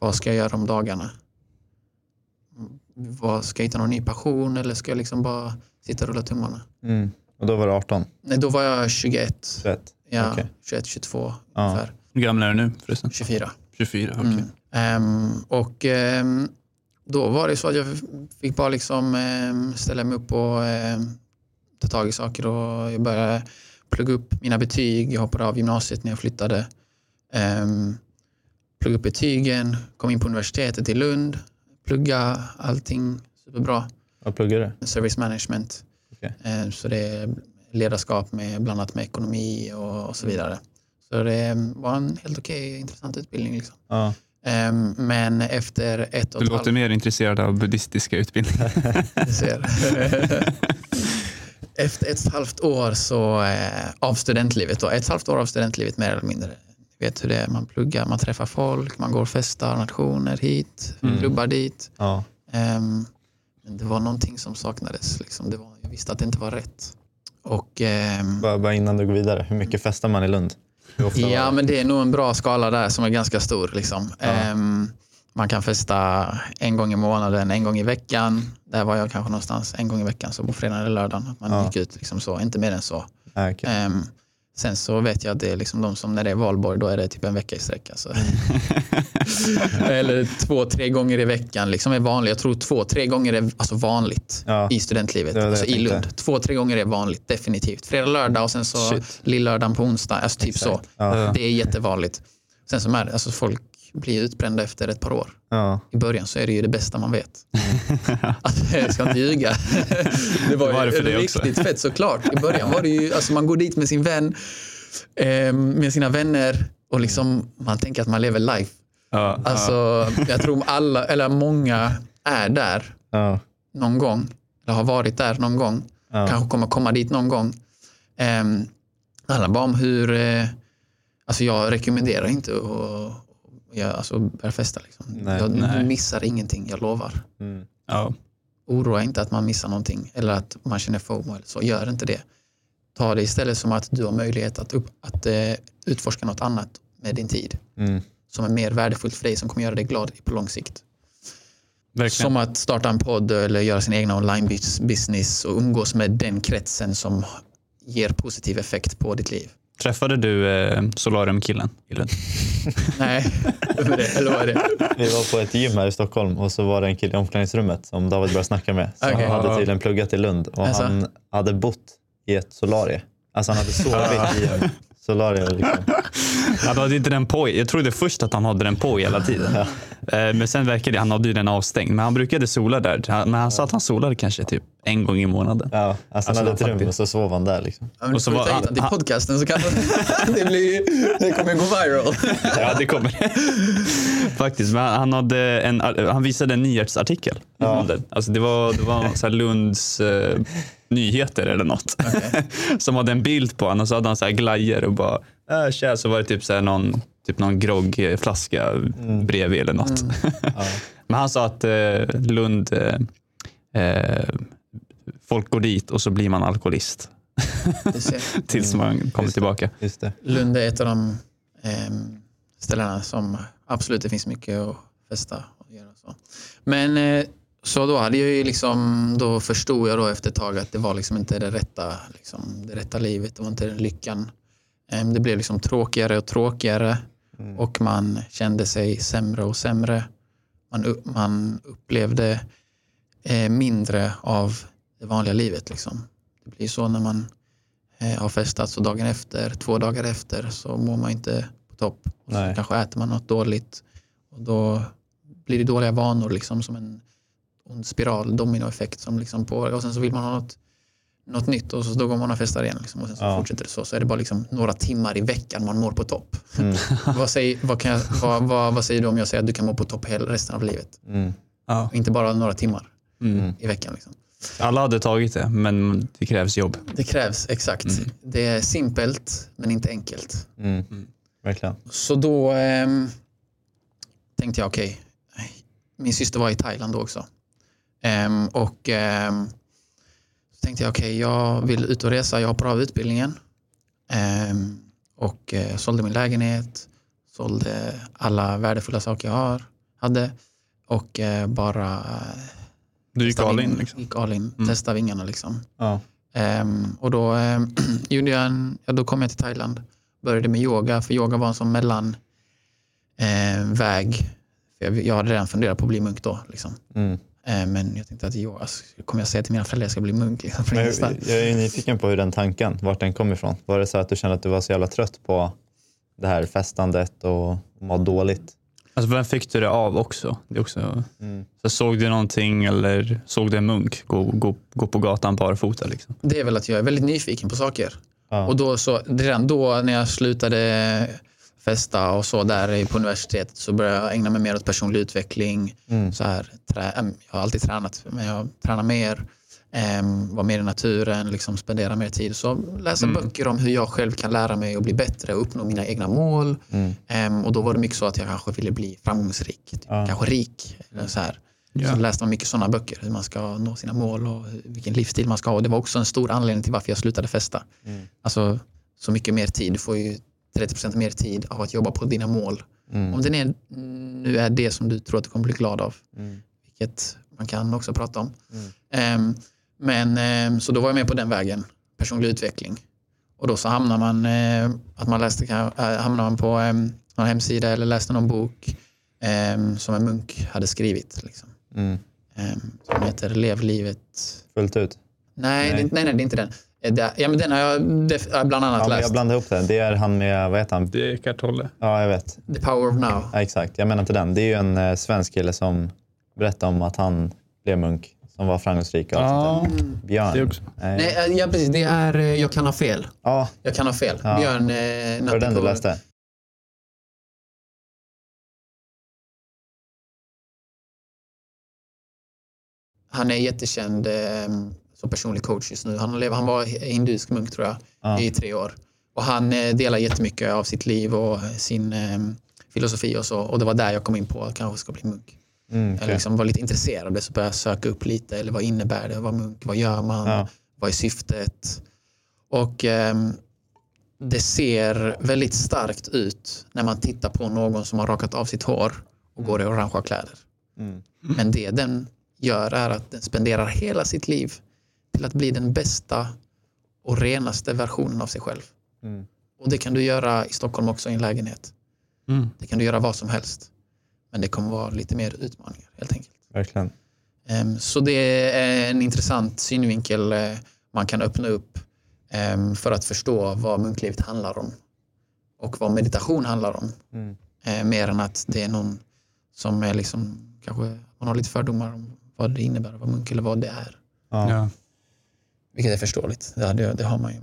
Vad ska jag göra om dagarna? Vad, ska jag hitta någon ny passion eller ska jag liksom bara sitta och rulla tummarna? Mm. Och då var du 18? Nej, då var jag 21. Rätt? Ja, Okej. 21, 22 Ja. ungefär. hur gammal är du nu förresten? 24. 24, okej. Mm. Ehm, och ehm, då var det så att jag fick bara liksom ehm, ställa mig upp och ta tag i saker och jag började plugga upp mina betyg. Jag hoppade av gymnasiet när jag flyttade. Plugga upp betygen, kom in på universitetet i Lund, plugga allting superbra. Vad pluggar du? Service management. Okej. Ehm, så det är ledarskap med blandat med ekonomi och, och så vidare. Så det var en helt okej, intressant utbildning. Liksom. Ja. Ehm, men efter ett och Du ett låter mer intresserad av buddhistiska utbildningar. Efter ett halvt år så, eh, av studentlivet, då, ett halvt år av studentlivet mer eller mindre. Vet hur det är, man pluggar, man träffar folk, man går och festar, nationer hit, klubbar dit. Ja. Ehm, men det var någonting som saknades. Liksom. Det var, jag visste att det inte var rätt. Och, ehm, Bara, bara innan du går vidare, hur mycket festar man i Lund? Ja, men det är nog en bra skala där som är ganska stor. Liksom. Ehm, man kan festa en gång i månaden, en gång i veckan. Där var jag kanske någonstans en gång i veckan, så på fredagen eller lördagen. Att man Ja. gick ut liksom så, inte mer än så. Ah, okej. Sen så vet jag att det är liksom de som när det är valborg, då är det typ en vecka i sträck. Alltså. eller två, tre gånger i veckan liksom är vanligt. Jag tror två, tre gånger är alltså vanligt Ja. i studentlivet. Det det Alltså i. Lund. Två, tre gånger är vanligt, definitivt. Fredag, lördag och sen så Shit. lillördagen på onsdag. Alltså typ så. Ja. Det är jättevanligt. Sen som är det, alltså folk blir utbrända efter ett par år. Ja. I början så är det ju det bästa man vet. Alltså, jag ska inte ljuga. Det var, Det var det ju för dig också. riktigt fett såklart. I början var det ju, alltså man går dit med sin vän, eh, med sina vänner och liksom man tänker att man lever life. Ja, Alltså, jag tror alla, eller många är där Ja. någon gång. Eller har varit där någon gång. Ja. Kanske kommer komma dit någon gång. Det handlar bara om hur... Eh, alltså jag rekommenderar inte jag, alltså, börja festa. Liksom. Nej. jag Nej. missar ingenting, jag lovar. Mm. ja. Oroa inte att man missar någonting eller att man känner FOMO. Eller så. Gör inte det. Ta det istället som att du har möjlighet att, upp, att eh, utforska något annat med din tid. Mm. Som är mer värdefullt för dig, som kommer göra dig glad på lång sikt. Verkligen. Som att starta en podd eller göra sin egna online-business och umgås med den kretsen som ger positiv effekt på ditt liv. Träffade du eh, Solarium-killen? Nej? Eller vad är det? Vi var på ett gym här i Stockholm och så var det en kille i omklädningsrummet som David började snacka med. Så Okej. Han hade tydligen pluggat i Lund och Alltså? han hade bott i ett solarie. Alltså han hade sovit i en solarie. Liksom. Han hade inte den på. Jag trodde först att han hade den på hela tiden. Eh, Men sen verkade det, han hade ju den avstängd. Men han brukade sola där. Men han sa att han solade kanske typ en gång i månaden. Ja, alltså han Alltså, hade ett rum och så sov han där. Liksom. Ja, Och så var han- han- podcasten så kan det, bli, det kommer gå viral. Ja, det kommer Faktiskt. Men han, hade en, han visade en nyhetsartikel. det. Alltså det var, det var så här Lunds eh, nyheter eller något. Som hade en bild på honom och så hade han så här glajjor och bara äh, tja, så var det typ, så här någon, typ någon groggflaska bredvid eller något. Men han sa att eh, Lund, eh, eh, folk går dit och så blir man alkoholist tills man kommer tillbaka. Just det. Lund är ett av de ehm, ställena som absolut det finns mycket att festa och göra. Så. Men eh, så då hade jag ju liksom, då förstod jag då efter ett tag att det var liksom inte det rätta, liksom, det rätta livet, det var inte den lyckan. Det blev liksom tråkigare och tråkigare och man kände sig sämre och sämre. Man, man upplevde eh, mindre av det vanliga livet. Liksom. Det blir så när man eh, har festat så dagen efter, två dagar efter så mår man inte på topp. Och så kanske äter man något dåligt och då blir det dåliga vanor liksom som en ond spiral, dominoeffekt som liksom på och sen så vill man ha något, något nytt och så då går man och festar igen liksom, och sen så Ja. fortsätter det så. Så är det bara liksom några timmar i veckan man mår på topp. Mm. vad, säger, vad, kan jag, vad, vad, vad säger du om jag säger att du kan må på topp hela resten av livet? Mm. Ja. Inte bara några timmar Mm. i veckan. Liksom. Alla hade tagit det, men det krävs jobb. Det krävs, exakt. Det är simpelt men inte enkelt. Mm. Verkligen. Så då ehm, tänkte jag, okej, min syster var i Thailand då också. Ehm, och så tänkte jag, okej, jag vill ut och resa, jag hoppar av utbildningen. Ehm, och eh, sålde min lägenhet, sålde alla värdefulla saker jag har, hade och eh, bara eh, Du gick all in liksom. gick all in, testade vingarna liksom. Ja. Ehm, och då, ehm, gjorde jag en, ja, då kom jag till Thailand. Började med yoga, för yoga var en sån mellan, eh, jag, jag hade redan funderat på att bli munk då. Liksom. Mm. Eh, men jag tänkte att jag, alltså, kommer jag säga till mina föräldrar att jag ska bli munk? Liksom, jag, jag är ju nyfiken på hur den tanken, vart den kom ifrån. Var det så att du kände att du var så jävla trött på det här festandet och må dåligt? Alltså, vem fick du det av också? Det är också Mm. så såg du någonting eller såg du en munk gå, gå, gå på gatan barfota? Liksom? Det är väl att jag är väldigt nyfiken på saker. Ja. Och då så, redan då när jag slutade festa och så där på universitetet så började jag ägna mig mer åt personlig utveckling. Mm. Så här, trä, jag har alltid tränat, men jag tränar mer. Um, vara mer i naturen, liksom spendera mer tid. Så läsa böcker om hur jag själv kan lära mig att bli bättre och uppnå mina egna mål. Mm. Ehm, och då var det mycket så att jag kanske ville bli framgångsrik, typ, Ja. kanske rik. Eller så här. Ja. Så läste man mycket sådana böcker, hur man ska nå sina mål och vilken livsstil man ska ha. Och det var också en stor anledning till varför jag slutade festa. Mm. Alltså så mycket mer tid, får ju 30% mer tid av att jobba på dina mål. Mm. Om det är, nu är det som du tror att du kommer bli glad av, Mm. vilket man kan också prata om. Mm. Ehm, men ehm, så då var jag med på den vägen, personlig utveckling. Och då så hamnar man, eh, att man läste, äh, hamnar man på ehm, någon hemsida eller läste någon bok som en munk hade skrivit. Liksom. Mm. Som heter Lev livet. Fullt ut? Nej, Nej. Det, nej, nej, det är inte den. Eh, det- Ja, men den har jag def- bland annat Ja, läst. jag blandar ihop det. Det är han med, vad heter han? Det är Eckart. Ja, jag vet. The power of now. Ja, exakt, jag menar inte den. Det är ju en eh, svensk kille som berättar om att han blev munk, som var framgångsrik. Och sånt där. Björn. det också. Nej. Nej, äh, ja, precis. Det är, eh, jag kan ha fel. Ja, Jag kan ha fel. Ja. Björn eh, var det den du läste? Han är jättekänd eh, som personlig coach just nu. Han, lever, han var hinduisk munk tror jag Ja. i tre år. Och han eh, delar jättemycket av sitt liv och sin eh, filosofi och så. Och det var där jag kom in på att kanske ska bli munk. Mm, Jag okej. liksom var lite intresserad av det så började jag söka upp lite. Eller vad innebär det? Vad munk? Vad gör man? Ja. Vad är syftet? Och ehm, det ser väldigt starkt ut när man tittar på någon som har rakat av sitt hår och går i orangea kläder. Mm. Men det den gör är att den spenderar hela sitt liv till att bli den bästa och renaste versionen av sig själv. Mm. Och det kan du göra i Stockholm också i en lägenhet. Mm. Det kan du göra vad som helst. Men det kommer vara lite mer utmaningar helt enkelt. Verkligen. Ehm, Så det är en intressant synvinkel eh, man kan öppna upp ehm, för att förstå vad munklivet handlar om och vad meditation handlar om. Mm. Eh, Mer än att det är någon som är liksom, kanske man har lite fördomar om vad det innebär att vara munk eller vad det är. Ja. Vilket är förståeligt, det, det, det har man ju.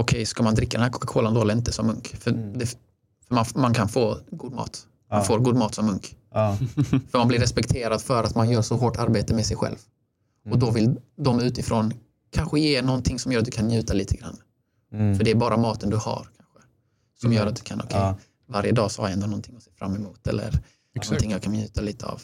Okej, ska man dricka den här Coca-Colan då eller inte som munk? För, det, för man, man kan få god mat. Man Ja. får god mat som munk. Ja. För man blir respekterad för att man gör så hårt arbete med sig själv. Och då vill de utifrån kanske ge någonting som gör att du kan njuta lite grann. Mm. För det är bara maten du har kanske. Som gör att du kan, okej, Ja. varje dag så har jag ändå någonting att se fram emot. Eller någonting jag kan njuta lite av.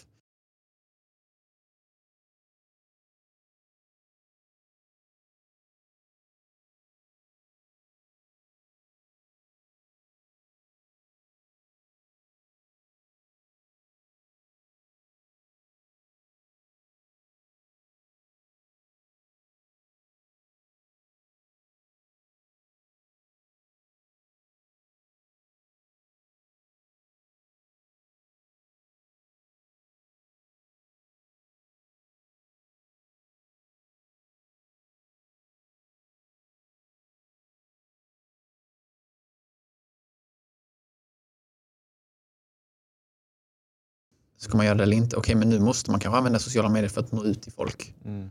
Ska man göra det eller inte? Okej, men nu måste man kanske använda sociala medier för att nå ut till folk. Mm.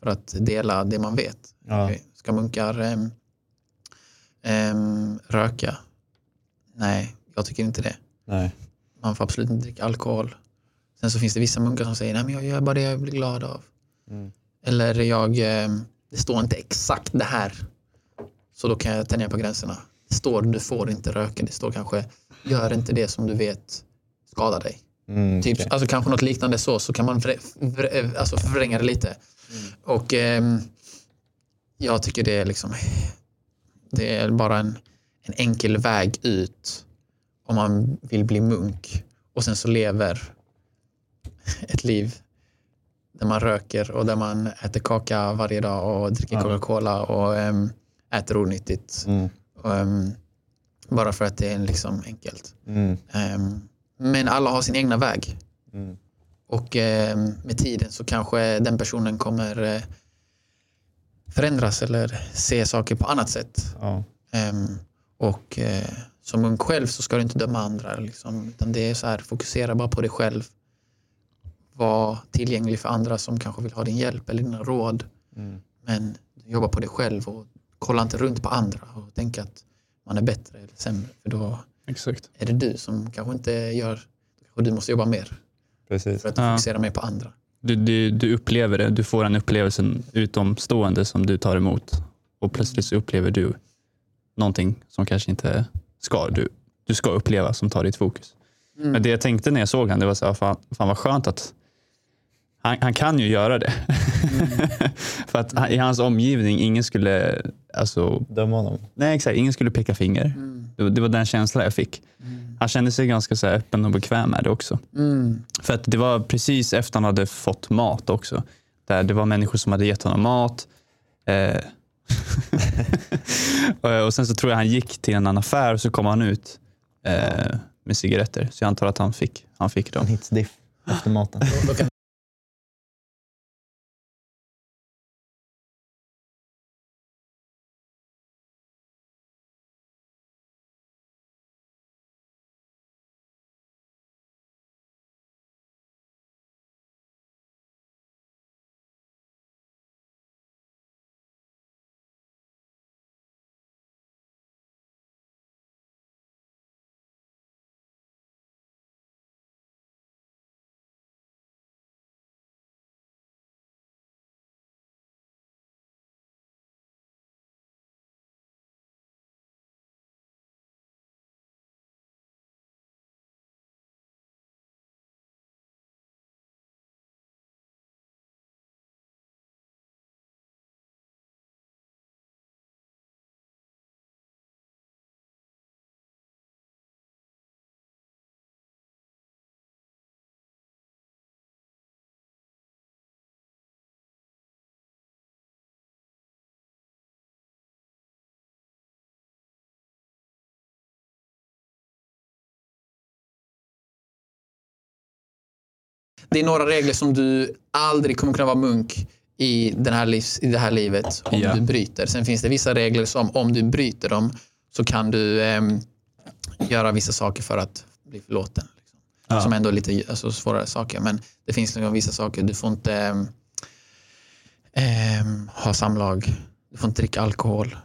För att dela det man vet. Ja. Okej, Ska munkar ehm, ehm, röka? Nej, jag tycker inte det. Nej. Man får absolut inte dricka alkohol. Sen så finns det vissa munkar som säger nej men jag gör bara det jag blir glad av. Mm. Eller jag, ehm, det står inte exakt det här. Så då kan jag tänja på gränserna. Det står du får inte röka. Det står kanske gör inte det som du vet skadar dig. Mm, Typ, okej. alltså kanske något liknande så, så kan man vrä, vrä, alltså förvränga det lite. Mm. Och ehm, jag tycker det är liksom, det är bara en, en enkel väg ut om man vill bli munk och sen så lever ett liv där man röker och där man äter kaka varje dag och dricker. Coca-Cola och ehm, äter onyttigt. Mm, Och, ehm, bara för att det är liksom enkelt. mm, Ehm, men alla har sin egna väg. mm. Och eh, med tiden så kanske den personen kommer eh, förändras eller se saker på annat sätt. Ja. Ehm, och eh, som ung själv så ska du inte döma andra. Liksom, utan det är så här, fokusera bara på dig själv. Var tillgänglig för andra som kanske vill ha din hjälp eller dina råd. Mm. Men jobba på dig själv och kolla inte runt på andra och tänka att man är bättre eller sämre. För då Exakt. är det du som kanske inte gör, och du måste jobba mer Precis. för att du Ja. fokuserar mer på andra. Du, du, du upplever det, du får en upplevelse utomstående som du tar emot och plötsligt så upplever du någonting som kanske inte ska, du, du ska uppleva som tar ditt fokus. Mm. Men det jag tänkte när jag såg han, det var så här, fan, fan vad skönt att han, han kan ju göra det. För att han, i hans omgivning, ingen skulle, alltså, Döma honom. nej exakt, ingen skulle peka finger. Mm. Det, var- det var den känslan jag fick. Han kände sig ganska så här öppen och bekväm med det också. Mm. För att det var precis efter han hade fått mat också. Där det var människor som hade gett honom mat. Eh. och, sen så tror jag han gick till en annan affär och så kom han ut eh, med cigaretter. Så jag antar att han fick, han fick En dem. hitsdiff efter maten. det är några regler som du aldrig kommer kunna vara munk i, den här livs, i det här livet om Ja. du bryter. Sen finns det vissa regler som om du bryter dem så kan du ehm, göra vissa saker för att bli förlåten. Liksom. Ja. Som ändå är lite alltså, svårare saker. Men det finns liksom vissa saker. Du får inte ehm, ha samlag. Du får inte dricka alkohol.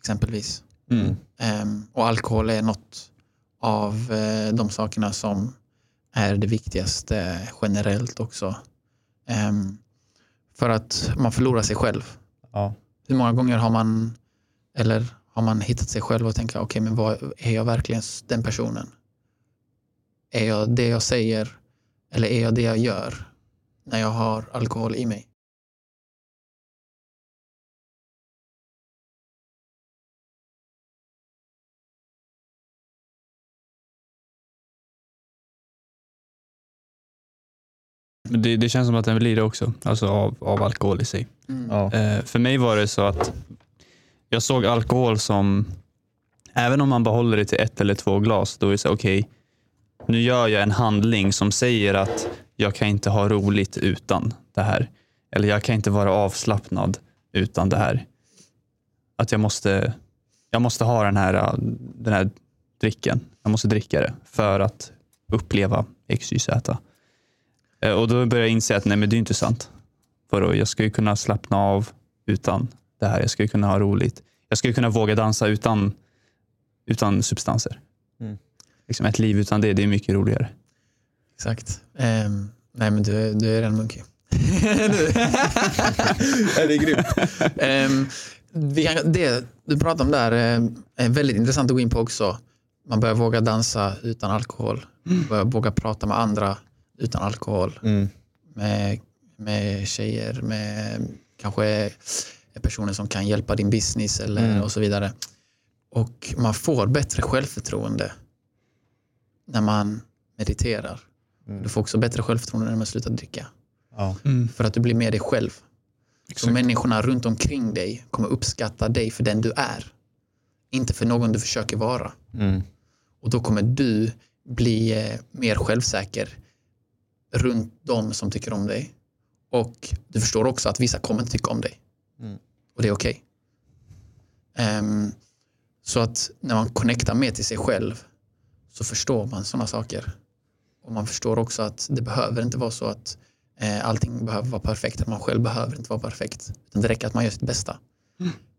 Exempelvis. Mm. Ehm, och alkohol är något av eh, de sakerna som är det viktigaste generellt också. Ehm, för att man förlorar sig själv. Ja. Hur många gånger har man eller har man hittat sig själv och tänka okej men vad, är jag verkligen den personen? Är jag det jag säger eller är jag det jag gör när jag har alkohol i mig? Det, det känns som att den blir det också, alltså av, av alkohol i sig. Ja. Eh, för mig var det så att jag såg alkohol som, även om man behåller det till ett eller två glas, då är det så okej, nu gör jag en handling som säger att jag kan inte ha roligt utan det här. Eller jag kan inte vara avslappnad utan det här. Att jag måste, jag måste ha den här, den här dricken. Jag måste dricka det för att uppleva XYZ. Eh, Och då började jag inse att nej men det är inte sant. Vadå, jag ska ju kunna slappna av utan det här. Jag ska ju kunna ha roligt. Jag ska ju kunna våga dansa utan, utan substanser. Mm. Liksom ett liv utan det, det är mycket roligare. Exakt. Ehm, nej men du, du är munkig. Ja, det är grymt. Ehm, vi kan, det du pratar om där eh, är väldigt intressant att gå in på också. Man börjar våga dansa utan alkohol. Man börjar våga prata med andra utan alkohol. Mm. Med, med tjejer, med kanske personer som kan hjälpa din business eller, Mm. och så vidare. Och man får bättre självförtroende när man mediterar. Mm. Du får också bättre självförtroende när man slutar dricka. Ja. För att du blir med dig själv. Så Exakt. människorna runt omkring dig kommer uppskatta dig för den du är. Inte för någon du försöker vara. Mm. Och då kommer du bli eh, mer självsäker runt de som tycker om dig. Och du förstår också att vissa kommer inte tycka om dig. Mm. Och det är okej. Ehm, så att när man connectar mer till sig själv så förstår man sådana saker. Och man förstår också att det behöver inte vara så att eh, allting behöver vara perfekt. Att man själv behöver inte vara perfekt. Utan det räcker att man gör sitt bästa.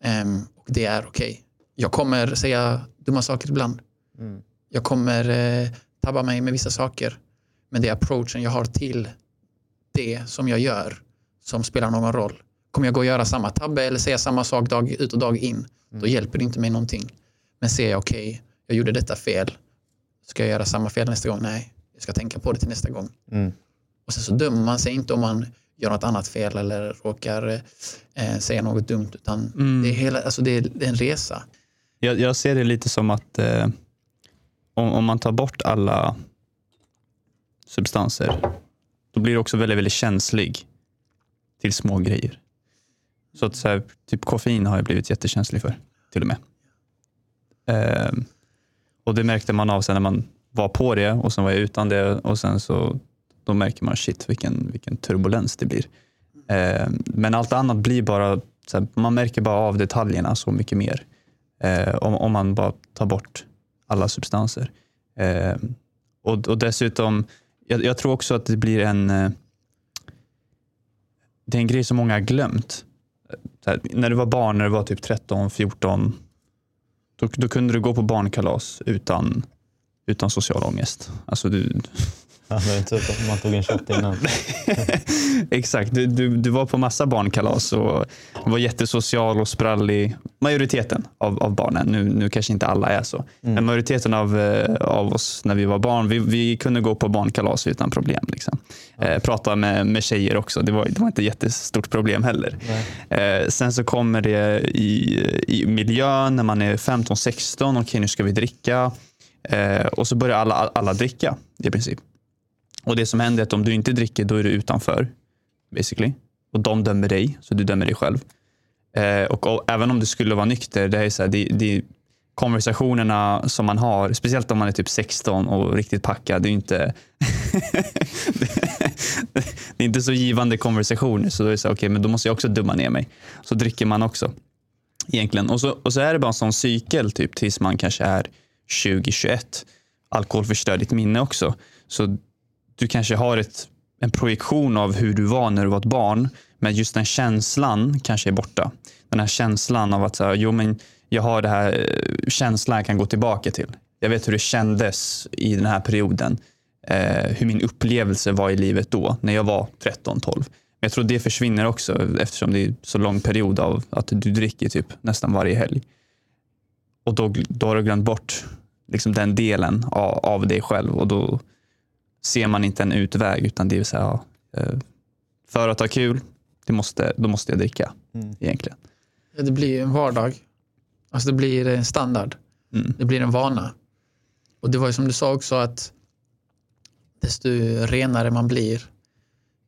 Ehm, och det är okej. Jag kommer säga dumma saker ibland. Mm. Jag kommer eh, tabba mig med vissa saker. Men det är approachen jag har till det som jag gör som spelar någon roll. Kommer jag gå och göra samma tabbe eller säga samma sak dag ut och dag in, då hjälper det inte mig någonting. Men ser jag okej, jag gjorde detta fel, ska jag göra samma fel nästa gång? Nej, jag ska tänka på det till nästa gång. Mm. Och sen så dömer man sig inte om man gör något annat fel eller råkar eh, säga något dumt, utan Mm. det, är hela, alltså det, är, det är en resa. Jag, jag ser det lite som att eh, om, om man tar bort alla substanser, då blir du också väldigt, väldigt känslig till små grejer. Så att så här, typ koffein har jag blivit jättekänslig för, till och med. Ehm, och det märkte man av sen när man var på det och sen var jag utan det och sen så då märker man shit vilken, vilken turbulens det blir. Ehm, men allt annat blir bara, så här, man märker bara av detaljerna så mycket mer. Ehm, om, om man bara tar bort alla substanser. Ehm, och, och dessutom, jag, jag tror också att det blir en eh, det är en grej som många har glömt. Så här, när du var barn, när du var typ 13, 14, då, då kunde du gå på barnkalas utan, utan social ångest. Alltså du, Ja, det är så att man tog en shot innan. Exakt, du, du, du var på massa barnkalas och var jättesocial och sprallig. Majoriteten av, av barnen, nu, nu kanske inte alla är så, men majoriteten av, eh, av oss när vi var barn, vi, vi kunde gå på barnkalas utan problem. Liksom. Eh, prata med, med tjejer också, det var, det var inte jättestort problem heller. Eh, sen så kommer det i, i miljön när man är 15-16, okej nu ska vi dricka. Eh, och så börjar alla, alla dricka i princip. Och det som händer är att om du inte dricker, då är du utanför. Basically. Och de dömer dig, så du dömer dig själv. Eh, och, och även om du skulle vara nykter, det är så här, det, det, konversationerna som man har, speciellt om man är typ 16 och riktigt packad, det är inte det är inte så givande konversationer. Så då är det så här, okej, men då måste jag också dumma ner mig. Så dricker man också. Egentligen. Och så, och så är det bara en sån cykel typ tills man kanske är 20-21. Alkohol förstör ditt minne också. Så du kanske har ett, en projektion av hur du var när du var ett barn. Men just den känslan kanske är borta. Den här känslan av att så här, jo, men jag har det här eh, känslan jag kan gå tillbaka till. Jag vet hur det kändes i den här perioden. Eh, hur min upplevelse var i livet då, när jag var 13-12. Men jag tror det försvinner också eftersom det är så lång period av att du dricker typ nästan varje helg. Och då, då har du glömt bort liksom den delen av, av dig själv och då ser man inte en utväg utan det är så här, ja, eh, för att ha kul, det måste, då måste jag dricka Mm. egentligen. Ja, Det blir en vardag. Alltså det blir en standard. Mm. Det blir en vana. Och det var ju som du sa också att desto renare man blir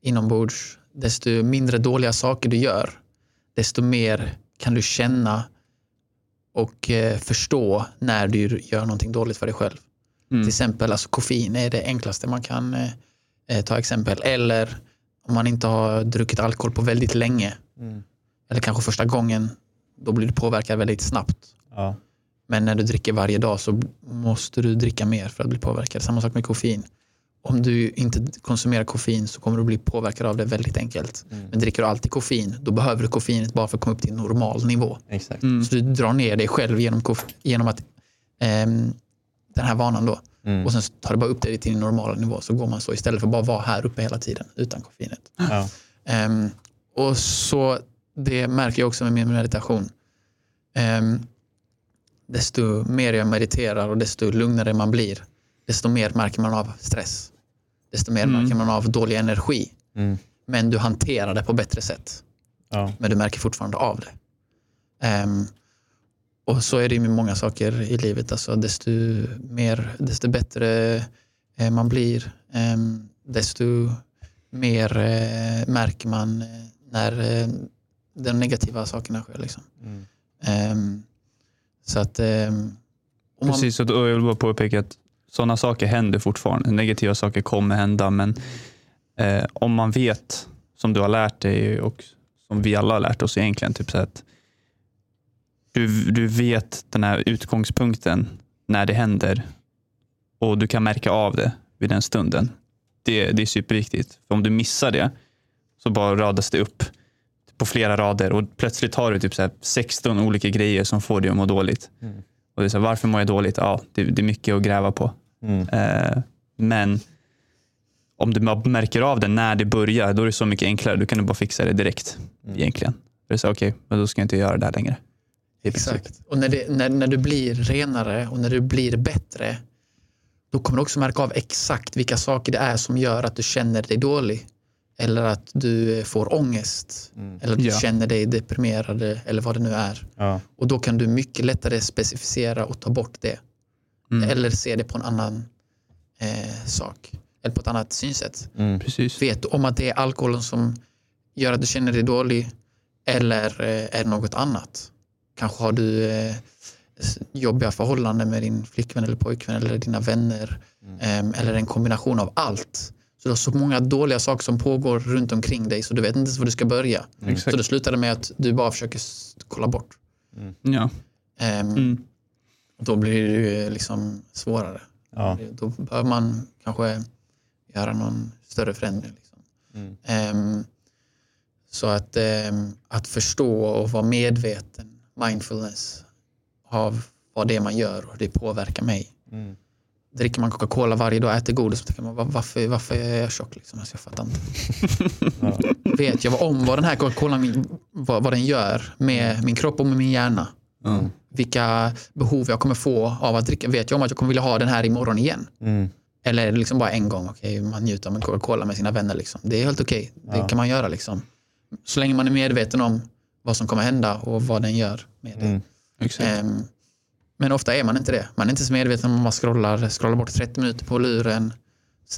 inombords, desto mindre dåliga saker du gör, desto mer kan du känna och eh, förstå när du gör någonting dåligt för dig själv. Mm. Till exempel alltså koffein är det enklaste man kan eh, eh, ta exempel. Eller om man inte har druckit alkohol på väldigt länge. Mm. Eller kanske första gången, då blir du påverkad väldigt snabbt. Ja. Men när du dricker varje dag så måste du dricka mer för att bli påverkad. Samma sak med koffein. Om du inte konsumerar koffein så kommer du bli påverkad av det väldigt enkelt. Mm. Men dricker du alltid koffein, då behöver du koffeinet bara för att komma upp till normal nivå. Exakt. Mm. Så du drar ner dig själv genom, genom att ehm, den här vanan då. Mm. Och sen tar det bara upp dig till din normala nivå så går man så istället för att bara vara här uppe hela tiden utan koffeinet. Ja. Ehm, och så det märker jag också med min meditation. Ehm, desto mer jag mediterar och desto lugnare man blir, desto mer märker man av stress. Desto mer Mm. märker man av dålig energi. Mm. Men du hanterar det på bättre sätt. Ja. Men du märker fortfarande av det. Ehm, och så är det med många saker i livet. Alltså, desto, mer, desto bättre eh, man blir, ehm, desto mer eh, märker man eh, när eh, de negativa sakerna sker. Liksom. Mm. Ehm, så att... ehm, man- Precis, och jag vill bara påpeka att sådana saker händer fortfarande. Negativa saker kommer hända, men eh, om man vet, som du har lärt dig och som vi alla har lärt oss egentligen, typ så att du, du vet den här utgångspunkten när det händer och du kan märka av det vid den stunden. Det, det är superviktigt. För om du missar det så bara radas det upp på flera rader och plötsligt har du typ så här 16 olika grejer som får dig att må dåligt. Mm. Och det är så här, varför mår jag dåligt? Ja, det, det är mycket att gräva på. Mm. Eh, men om du märker av det när det börjar, då är det så mycket enklare. Du kan du bara fixa det direkt Mm. egentligen. Det är så, okej, men då ska jag inte göra det här längre. Exakt. Och när, det, när, när du blir renare och när du blir bättre, då kommer du också märka av exakt vilka saker det är som gör att du känner dig dålig. Eller att du får ångest. Mm. Eller att du Ja. känner dig deprimerad eller vad det nu är. Ja. Och då kan du mycket lättare specificera och ta bort det. Mm. Eller se det på en annan eh, sak. Eller på ett annat synsätt. Mm. Precis. Vet du om att det är alkoholen som gör att du känner dig dålig? Eller eh, är det något annat? Kanske har du eh, jobbiga förhållanden med din flickvän eller pojkvän eller dina vänner. Em, eller en kombination av allt. Så du har så många dåliga saker som pågår runt omkring dig så du vet inte ens var du ska börja. Exakt. Så det slutar det med att du bara försöker kolla bort. Ja. Em, Mm. Då blir det ju liksom svårare. Ja. Då behöver man kanske göra någon större förändring. Liksom. Mm. Ehm, så att, ehm, att förstå och vara medveten, mindfulness, av vad det är man gör och det påverkar mig. Mm. Dricker man Coca-Cola varje dag och äter godis så tänker man "Va- varför, varför är jag tjock? Liksom? Alltså, jag fattar inte. Ja. Vet jag om vad den här Coca-Colan vad, vad den gör med min kropp och med min hjärna? Ja. Vilka behov jag kommer få av att dricka? Vet jag om att jag kommer vilja ha den här imorgon igen? Mm. Eller är det liksom bara en gång? Okej, man njuter av en Coca-Cola med sina vänner. Liksom. Det är helt okej. Det Ja. kan man göra. Liksom. Så länge man är medveten om vad som kommer hända och vad den gör med det. Mm. Exakt. Ehm, men ofta är man inte det. Man är inte så medveten om man scrollar, scrollar bort 30 minuter på luren,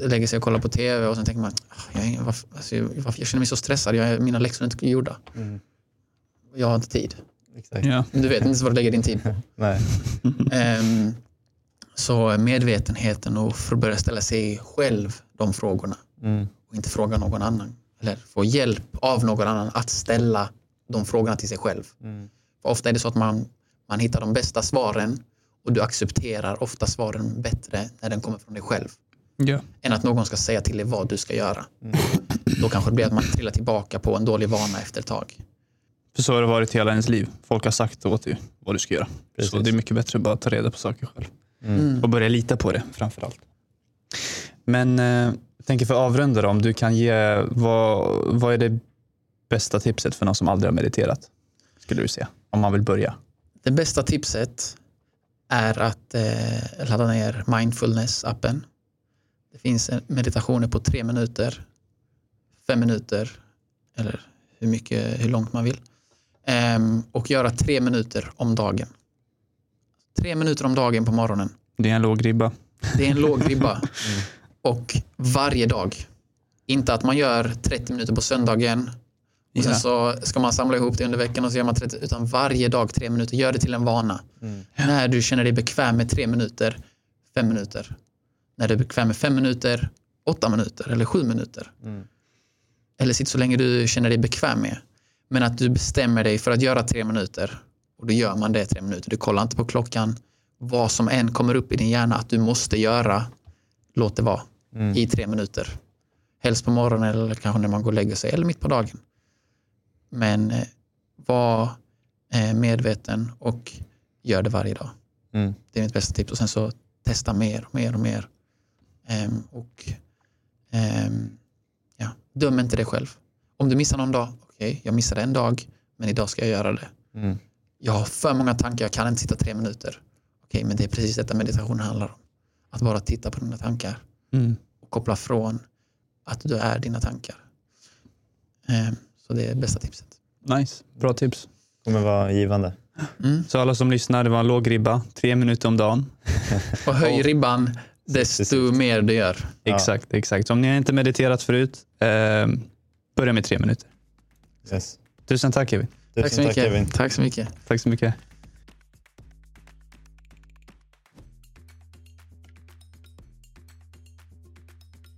lägger sig och kollar på tv och sen tänker man, "Ah, jag, varför, alltså, jag, varför, jag känner mig så stressad, jag, mina läxor är inte gjorda. Mm. Jag har inte tid. Exakt. Ja. Du vet inte ens vad du lägger din tid på. Nej. Ehm, så medvetenheten och för att börja ställa sig själv de frågorna Mm. och inte fråga någon annan. Eller få hjälp av någon annan att ställa de frågorna till sig själv. Mm. För ofta är det så att man, man hittar de bästa svaren och du accepterar ofta svaren bättre när den kommer från dig själv. Ja. Än att någon ska säga till dig vad du ska göra. Då kanske det blir att man trillar tillbaka på en dålig vana efter ett tag. För så har det varit hela ens liv. Folk har sagt åt dig vad du ska göra. Så Precis. det är mycket bättre att bara ta reda på saker själv. Mm. Och börja lita på det framför allt. Men eh, jag tänker för att avrunda då, om du kan ge, vad, vad är det bästa tipset för någon som aldrig har mediterat? Skulle du säga, om man vill börja. Det bästa tipset är att eh, ladda ner mindfulness-appen. Det finns meditationer på tre minuter, fem minuter eller hur, mycket, hur långt man vill. Ehm, och göra tre minuter om dagen. Tre minuter om dagen på morgonen. Det är en låg ribba. Det är en låg ribba. Och varje dag. Inte att man gör 30 minuter på söndagen och sen så ska man samla ihop det under veckan och så gör man 30, utan varje dag tre minuter. Gör det till en vana. Mm. När du känner dig bekväm med tre minuter, fem minuter. När du är bekväm med fem minuter, åtta minuter eller sju minuter. Mm. Eller sitt så länge du känner dig bekväm med. Men att du bestämmer dig för att göra tre minuter och då gör man det tre minuter. Du kollar inte på klockan. Vad som än kommer upp i din hjärna att du måste göra, låt det vara Mm. i tre minuter. Helst på morgonen eller kanske när man går och lägger sig eller mitt på dagen. Men eh, var eh, medveten och gör det varje dag. Mm. Det är mitt bästa tips. Och sen så testa mer och mer och mer. Ehm, och ehm, ja, döm inte dig själv. Om du missar någon dag, okej, jag missade en dag, men idag ska jag göra det. Mm. Jag har för många tankar, jag kan inte sitta tre minuter. Okej, men det är precis detta meditation handlar om. Att bara titta på dina tankar Mm. och koppla från att du är dina tankar. Eh, Så det är bästa tipset. Nice, bra tips. kommer vara givande. Mm. Så alla som lyssnar, det var en låg ribba. Tre minuter om dagen. Och höj ribban desto mer du gör. Ja. Exakt, exakt. Så om ni har inte mediterat förut, eh, börja med tre minuter. Yes. Tusen tack Kevin. Tusen Tack så mycket. Kevin. Tack så mycket. Tack så mycket.